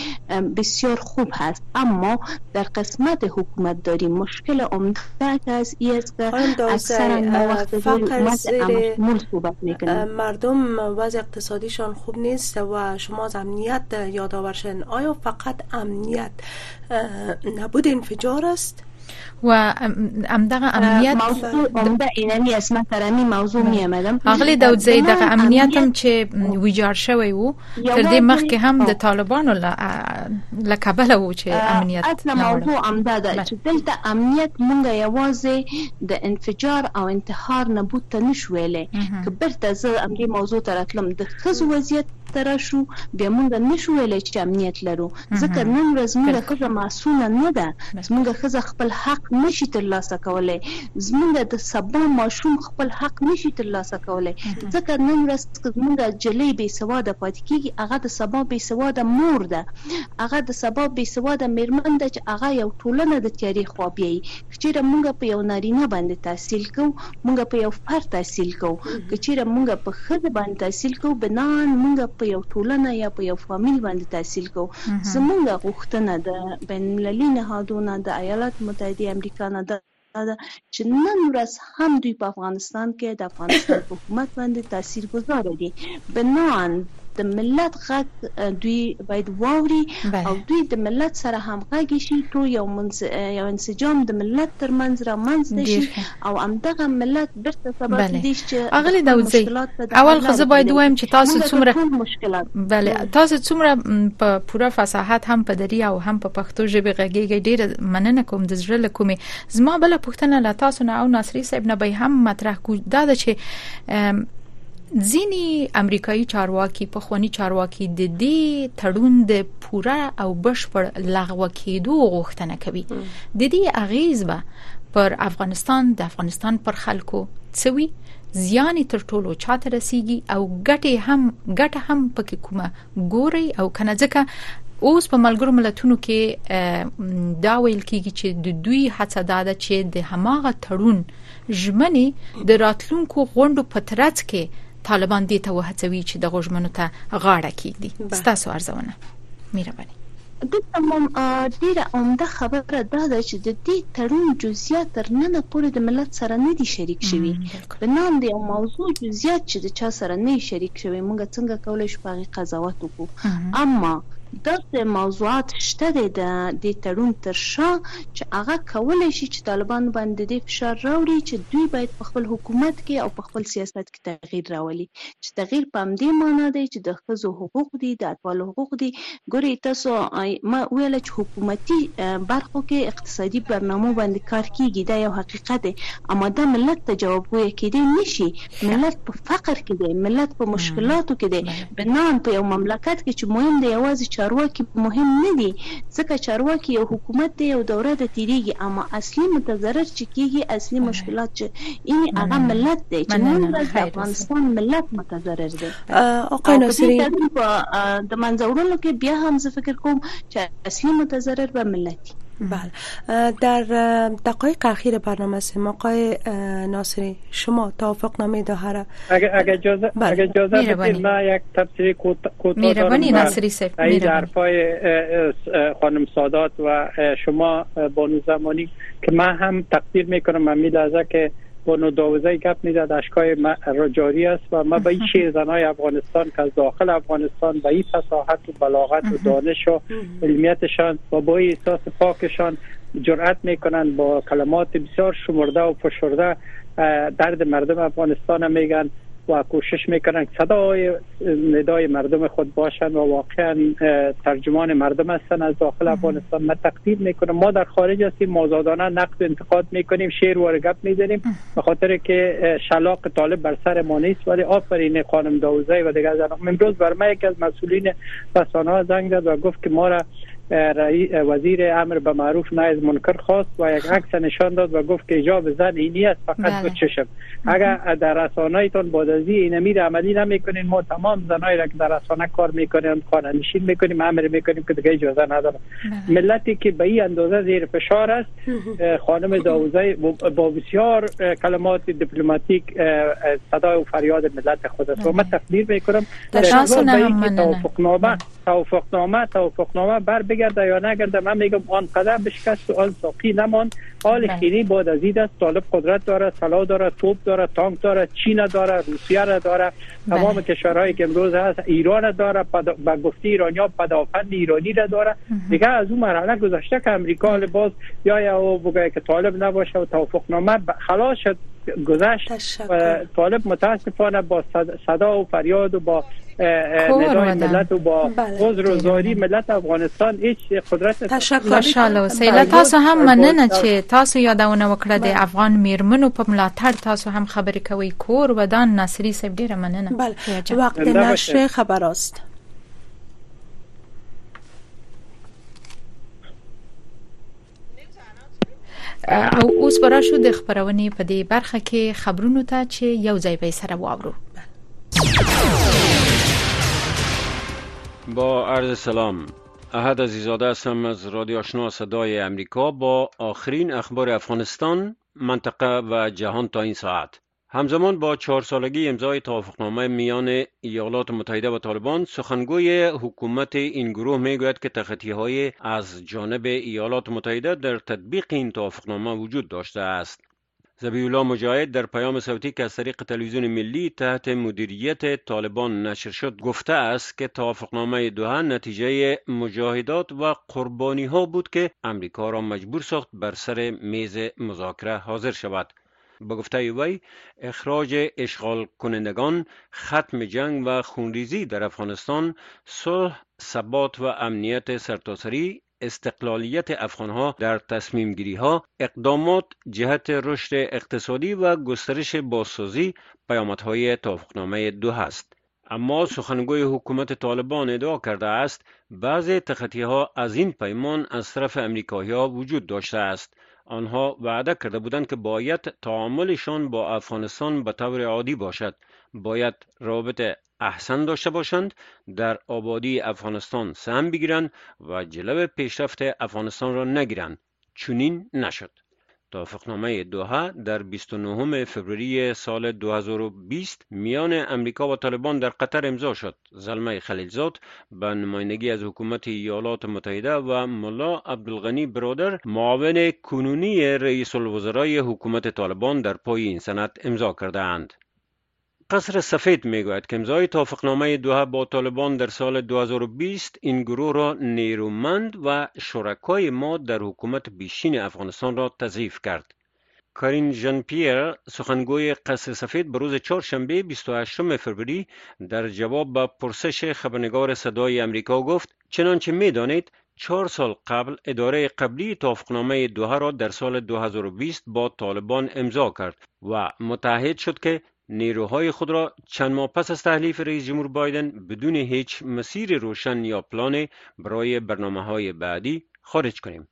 بسیار خوب هست. اما در قسمت حکومت داریم. مشکل عمده که از ای است که اکثر وقت صحبت مردم وضع اقتصادیشان خوب نیست و شما از امنیت یادآور آیا فقط امنیت نبود انفجار است. و امدغه امنیت عمده اینمی است. من تر موضوع می آمدم اغلی داود زید دغه امنیت هم چې ویجاړ شوی وو تر دې مخکې هم د طالبانو له کابل وو چې امنیت اصل موضوع عمده ده چې دلته امنیت مونږ یوازې د انفجار او انتحار نه بوت ته نشو ویلې که برته زه امری موضوع تراتلم د خزو وضعیت تر شو بیا مونږ نشو ویلې چې امنیت لرو. ځکه نن ورځ مونږ خزه معصومه نه ده. مونږ خزه خپل حق نشي ترلاسه کولای. زمونږ د سبا ماشوم خپل حق نشي ترلاسه کولای. ځکه نن ورځ زمونږ جلې بې سواده پاتې کیږي هغه د سبا بې سواده مور ده. هغه د سبا بې سواده میرمن ده چې هغه یو ټولنه د تاریخ خو بیاي چې مونږ په یو نارینه باندې تحصیل کو مونږ په یو فرد تحصیل کو چې مونږ په خځه باندې تحصیل کو بنان مونږ په یو ټولنه یا په یو فامیل باندې تحصیل کو زمونږ غوښتنه ده بین المللي نهادونه د ایالات متحده امریکا نه ده چې نن ورځ هم دوی په افغانستان کې د افغانستان حکومت باندې تاثیرګذار دي بنان د ملت غږ دوی باید واوري او دوی د ملت سره همغږي شي ټول یو منز... یو انسجام د ملت ترمنځ را منځ شي او همدغه ملت برته سبب دي چې اغلی داوزي اول خو زه باید وایم چې تاسو څومره مشکلات بله تاسو څومره په پوره فصاحت هم په دری او هم په پښتو ژبه غږیږي ډیر مننه کوم د زړه لکومي زما بل پښتنه لا تاسو نه او ناصری صاحب نه به هم مطرح کو دا چې ځینی امریکایي چارواکي په خونی چارواکي د دې تړون د پوره او بشپړ لغوه کېدو غوښتنه کوي. د دې اغیز به پر افغانستان د افغانستان پر خلکو څوي زیان تر ټولو چاته رسیږي او ګټه هم ګټه هم پکې کومه ګوري او کنه ځکه اوس په ملګرو ملتونو کې دا ویل کیږي چې د دوی هڅه ده چې د هماغه تړون ژمنې د راتلونکو غونډو په ترڅ کې طالبان دې ته وهڅوي چې د غوښمنو ته غاړه کیږي ستاسو ارزونه مهرباني دلته مم ډیره عمده خبره دا ده چې د دې تړون جزئیات تر نن پورې د ملت سره نه دي شریک شوي په نام دی موضوع جزئیات چې د چا سره نه شریک شوي موږ څنګه کولای شو په قضاوت وکړو اما داسې موضوعات شته د د تړون تر شا چې هغه کولای شي چې طالبان باندې د فشار راوړي چې دوی باید په خپل حکومت کې او په خپل سیاست کې تغییر راولي چې تغییر په همدې معنا دی چې د ښځو حقوق دي د اطفالو حقوق دي ګوري تاسو ما ویل چې حکومتي برخو کې اقتصادي برنامه باندې کار کیږي دا یو حقیقت دی اما دا ملت ته جوابګوی کېدی نشي ملت په فقر کې دی ملت په مشکلاتو کې دی بنان په یو مملکت کې چې مهم دی یوازې چارواکي مهم نه دي ځکه چارواکي یو حکومت دی یو دوره د تیریږي. اما اصلي متضرر چې کیږي اصلي مشکلات چې این هغه ملت دی چې نن ورځ افغانستان ملت متضرر دی. آقای ناصری د منځورونو کې بیا هم زه فکر کوم چې اصلي متضرر به ملت بله. در دقایق اخیر برنامه سیم آقای ناصری شما توافق نامه دوحه را اگر اگر اجازه بله. اگر اجازه بدید من یک تفسیر کوتاه میربانی ناصری سیف این حرفای خانم سادات و شما بانو زمانی که من هم تقدیر می‌کنم لحظه که با نوداوزه گپ می‌زد اشکای جاری است و ما به این شیر زنای افغانستان که از داخل افغانستان به این فساحت و بلاغت و دانش و علمیتشان و با این احساس پاکشان جرأت می‌کنن با کلمات بسیار شمرده و فشرده درد مردم افغانستان میگن. و کوشش می‌کنن صدای ندای مردم خود باشن و واقعا ترجمان مردم هستن از داخل افغانستان. ما تقدیر می‌کنم. ما در خارج هستیم مازادانه نقد انتقاد می‌کنیم شعر و گپ می‌زنیم به خاطر که شلاق طالب بر سر ما نیست ولی آفرین خانم داوزی و دیگر زنان. امروز بر ما یکی از مسئولین رسانه ها زنگ زد و گفت که ما را وزیر امر به معروف نه از منکر خواست و یک عکس نشان داد و گفت که ایجاب زن اینی است فقط بله. دو چشم. اگر در رسانه‌تون بعد از این امیر عملی نمی‌کنین ما تمام زنایی را که در رسانه کار می‌کنیم خانه نشین می‌کنیم امر می‌کنیم که دیگه اجازه نداره بله. ملتی که به این اندازه زیر فشار است خانم داوزی با بسیار کلمات دیپلماتیک صدای و فریاد ملت خود است. و من بله. تقدیر می‌کنم. در توافقنامه توافقنامه توافقنامه بر بگرده یا نگرده من میگم آن قدم بشکست و آن ساقی نمان. حال بله. خیلی بعد از این است. طالب قدرت داره سلاح داره توپ داره تانک داره چین داره روسیه را داره. تمام بله. کشورهایی که امروز هست ایران داره به گفته ایرانیا پدافند ایرانی را داره. دیگه از اون مرحله گذشته که امریکا باز یا یا بگه که طالب نباشه و توافقنامه خلاص شد گذشت. و طالب متاسفانه با صدا و فریاد و با ندای ملت و با. عذر و زاری ملت افغانستان هیچ قدرت تشکر سیله تاسو هم مننه چې تاسو یادونه وکړه د افغان میرمنو په ملاتړ تاسو هم خبرې کوي کور ودان ناصری صاحب ډیره مننه. بله. وقت نشر خبر است او اوس برا شو د خبرونې په دې برخه کې خبرونو ته چې یو ځای به سره واورو با عرض سلام. احد عزیزاده هستم از رادیو آشنا صدای امریکا. با آخرین اخبار افغانستان منطقه و جهان تا این ساعت. همزمان با چهار سالگی امضای توافقنامه میان ایالات متحده و طالبان سخنگوی حکومت این گروه می‌گوید که تخطی های از جانب ایالات متحده در تطبیق این توافقنامه وجود داشته است. زبیولا مجاهد در پیام صوتی که از طریق تلویزیون ملی تحت مدیریت طالبان نشر شد گفته است که توافقنامه دوها نتیجه مجاهدات و قربانی ها بود که امریکا را مجبور ساخت بر سر میز مذاکره حاضر شود. به گفته وی اخراج اشغال کنندگان ختم جنگ و خونریزی در افغانستان صلح ثبات و امنیت سرتاسری استقلالیت افغانها در تصمیم گیری ها اقدامات جهت رشد اقتصادی و گسترش بازسازی پیامدهای توافقنامه دو هست. اما سخنگوی حکومت طالبان ادعا کرده است بعضی تخطی ها از این پیمان از طرف امریکایی ها وجود داشته است. آنها وعده کرده بودند که باید تعاملشان با افغانستان به طور عادی باشد. باید رابط احسن داشته باشند در آبادی افغانستان سهم بگیرند و جلو پیشرفت افغانستان را نگیرند چنین نشد توافقنامه دوها در 29 فوریه سال 2020 میان امریکا و طالبان در قطر امضا شد. زلمه خلیلزاد به نمایندگی از حکومت ایالات متحده و ملا عبدالغنی برادر معاون کنونی رئیس الوزرای حکومت طالبان در پای این سند امضا کرده اند. قصر سفید می‌گوید که امضای توافقنامه دوها با طالبان در سال 2020 این گروه را نیرومند و شرکای ما در حکومت بیشین افغانستان را تضعیف کرد. کارین ژن پیر سخنگوی قصر سفید به روز چهارشنبه 28 فوریه در جواب به پرسش خبرنگار صدای امریکا گفت چنانچه می‌دانید چهار سال قبل اداره قبلی توافقنامه دوها را در سال 2020 با طالبان امضا کرد و متحد شد که نیروهای خود را چند ماه پس از تحلیف رئیس جمهور بایدن بدون هیچ مسیر روشن یا پلان برای برنامه های بعدی خارج کنیم.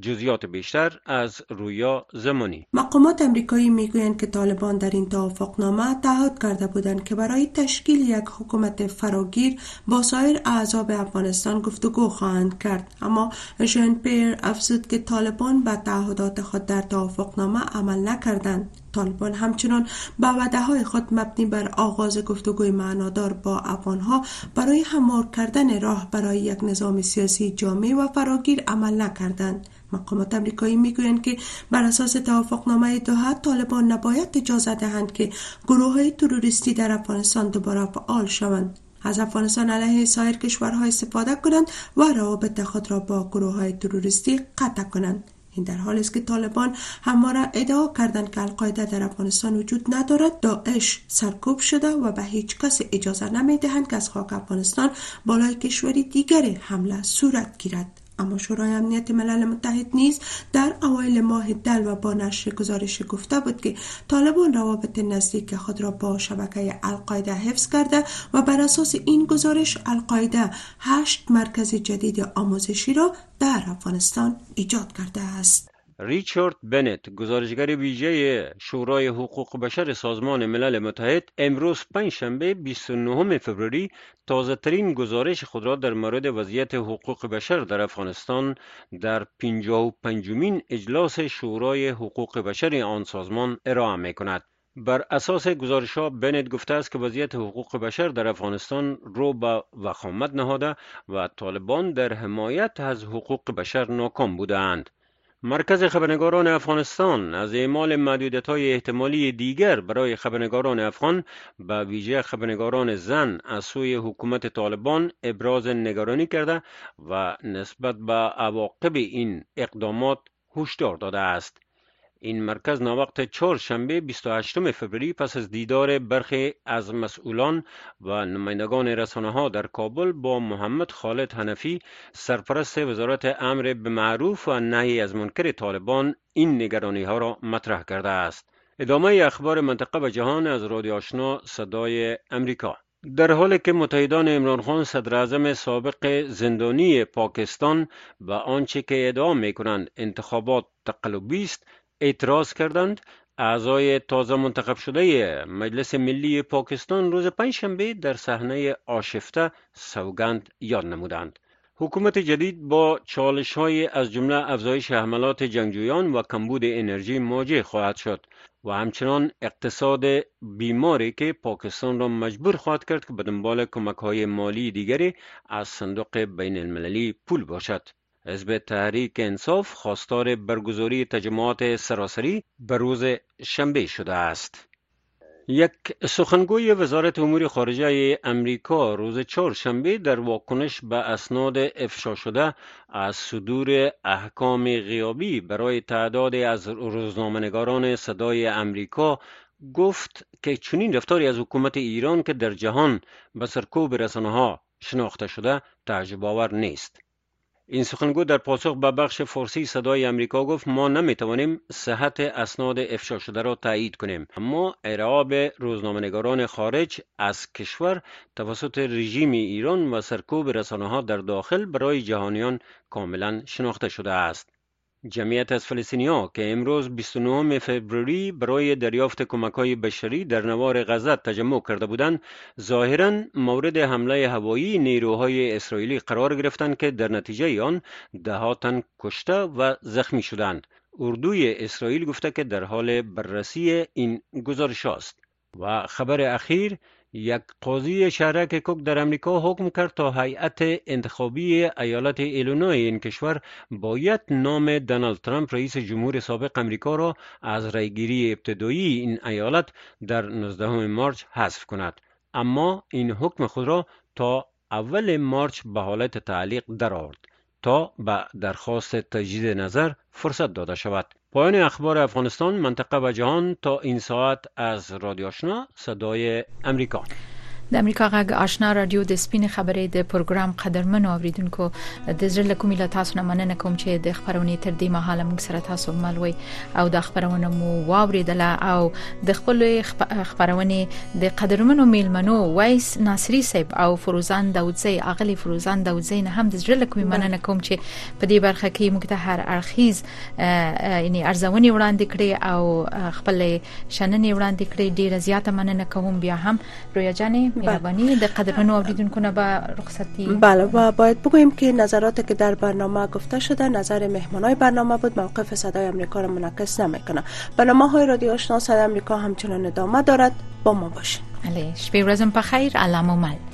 جزیات بیشتر از رویا زمانی. مقامات امریکایی می‌گویند که طالبان در این توافقنامه تعهد کرده بودند که برای تشکیل یک حکومت فراگیر با سایر اعضاب افغانستان گفتگو خواهند کرد. اما ژن پیر افزود که طالبان به تعهدات خود در توافقنامه عمل نکردند. طالبان. همچنان به وعده های خود مبنی بر آغاز گفتگوی معنادار با افغانها برای هموار کردن راه برای یک نظام سیاسی جامع و فراگیر عمل نکردند. مقامات امریکایی می‌گویند که بر اساس توافقنامه دوحه طالبان نباید اجازه دهند که گروه های تروریستی در افغانستان دوباره فعال شوند. از افغانستان علیه سایر کشورها استفاده کنند و روابط خود را با گروه های تروریستی قطع کنند. این در حالی است که طالبان همواره ادعا کردند که القاعده در افغانستان وجود ندارد داعش سرکوب شده و به هیچ کس اجازه نمی‌دهند که از خاک افغانستان بالای کشوری دیگری حمله صورت گیرد. اما شورای امنیت ملل متحد نیز در اوایل ماه دل و با نشر گزارش گفته بود که طالبان روابط نزدیک خود را با شبکه القاعده حفظ کرده و بر اساس این گزارش القاعده هشت مرکز جدید آموزشی را در افغانستان ایجاد کرده است. ریچارد بنت گزارشگر ویژه شورای حقوق بشر سازمان ملل متحد امروز پنجشنبه 29 فوریه تازه ترین گزارش خود را در مورد وضعیت حقوق بشر در افغانستان در 55 مین اجلاس شورای حقوق بشر آن سازمان ارائه می کند. بر اساس گزارش ها بنت گفته است که وضعیت حقوق بشر در افغانستان رو به وخامت نهاده و طالبان در حمایت از حقوق بشر ناکام بودند. مرکز خبرنگاران افغانستان از اعمال مدیودت های احتمالی دیگر برای خبرنگاران افغان به ویژه خبرنگاران زن از سوی حکومت طالبان ابراز نگرانی کرده و نسبت به عواقب این اقدامات هشدار داده است. این مرکز ناوقت چهار شنبه 28 فوریه پس از دیدار برخی از مسئولان و نمایندگان رسانه ها در کابل با محمد خالد حنفی سرپرست وزارت امر به معروف و نهی از منکر طالبان این نگرانی ها را مطرح کرده است. ادامه اخبار منطقه و جهان از رادیو آشنا صدای امریکا. در حالی که متحدان عمران خان صدر سابق زندانی پاکستان و آنچه که ادعا می کنند انتخابات تقلبی است اعتراض کردند اعضای تازه منتخب شده مجلس ملی پاکستان روز پنجشنبه در صحنه آشفته سوگند یاد نمودند حکومت جدید با چالش های از جمله افزایش حملات جنگجویان و کمبود انرژی مواجه خواهد شد و همچنان اقتصاد بیماری که پاکستان را مجبور خواهد کرد که به دنبال کمک های مالی دیگری از صندوق بین المللی پول باشد. حزب تحریک انصاف خواستار برگزاری تجمعات سراسری به روز شنبه شده است. یک سخنگوی وزارت امور خارجه امریکا روز چهارشنبه در واکنش به اسناد افشا شده از صدور احکام غیابی برای تعدادی از روزنامه‌نگاران صدای امریکا گفت که چنین رفتاری از حکومت ایران که در جهان به سرکوب رسانه ها شناخته شده تعجب آور نیست. این سخنگو در پاسخ به بخش فارسی صدای امریکا گفت ما نمی‌توانیم صحت اسناد افشا شده را تایید کنیم. اما ارعاب روزنامه‌نگاران خارج از کشور توسط رژیم ایران و سرکوب رسانه ها در داخل برای جهانیان کاملا شناخته شده است. جمعیت از فلسطینیا که امروز 29 فوریه برای دریافت کمک های بشری در نوار غزه تجمع کرده بودند ظاهرا مورد حمله هوایی نیروهای اسرائیلی قرار گرفتند که در نتیجه آن ده تن کشته و زخمی شدند. اردوی اسرائیل گفته که در حال بررسی این گزارش است. و خبر اخیر یک قاضی شهرک کوک در امریکا حکم کرد تا هیئت انتخابی ایالت ایلونوی این کشور باید نام دونالد ترامپ رئیس جمهور سابق امریکا را از رایگیری ابتدایی این ایالت در 19 مارچ حذف کند. اما این حکم خود را تا اول مارچ به حالت تعلیق درآورد تا به درخواست تجدید نظر فرصت داده شود. پایان اخبار افغانستان منطقه و جهان تا این ساعت از رادیو آشنا صدای امریکا. د امریکا غږ آشنا رادیو د سپین خبرې د پروګرام قدرمن اوریدونکو د زړه کومې له تاسو نه مننه کوم چې د خبرونې تر دې مهاله موږ سره تاسو ملوي او د خبرونه مو واوریدله او د خپل خبرونې د قدرمنو میلمنو وایس ناصری صاحب او فروزان داوودزی اغلی فروزان داوودزی نه هم د زړه کومې مننه کوم چې په دې برخه کې موږ ته هر اړخیز یعنی ارزونې وړاندې کړې او خپل شننې وړاندې کړې. ډیره زیاته مننه کوم بیا هم. رویا جانې مهربانی در قدرمنو اوریدونکو نه به رخصتی. بله و باید بگوییم که نظراتی که در برنامه گفته شده نظر مهمانای برنامه بود موقف صدای امریکا را منعکس نمی‌کنه برنامه های رادیو آشنا صدای امریکا همچنان ادامه دارد. با ما باشین. بله شب ورځم په خیر علامه مل.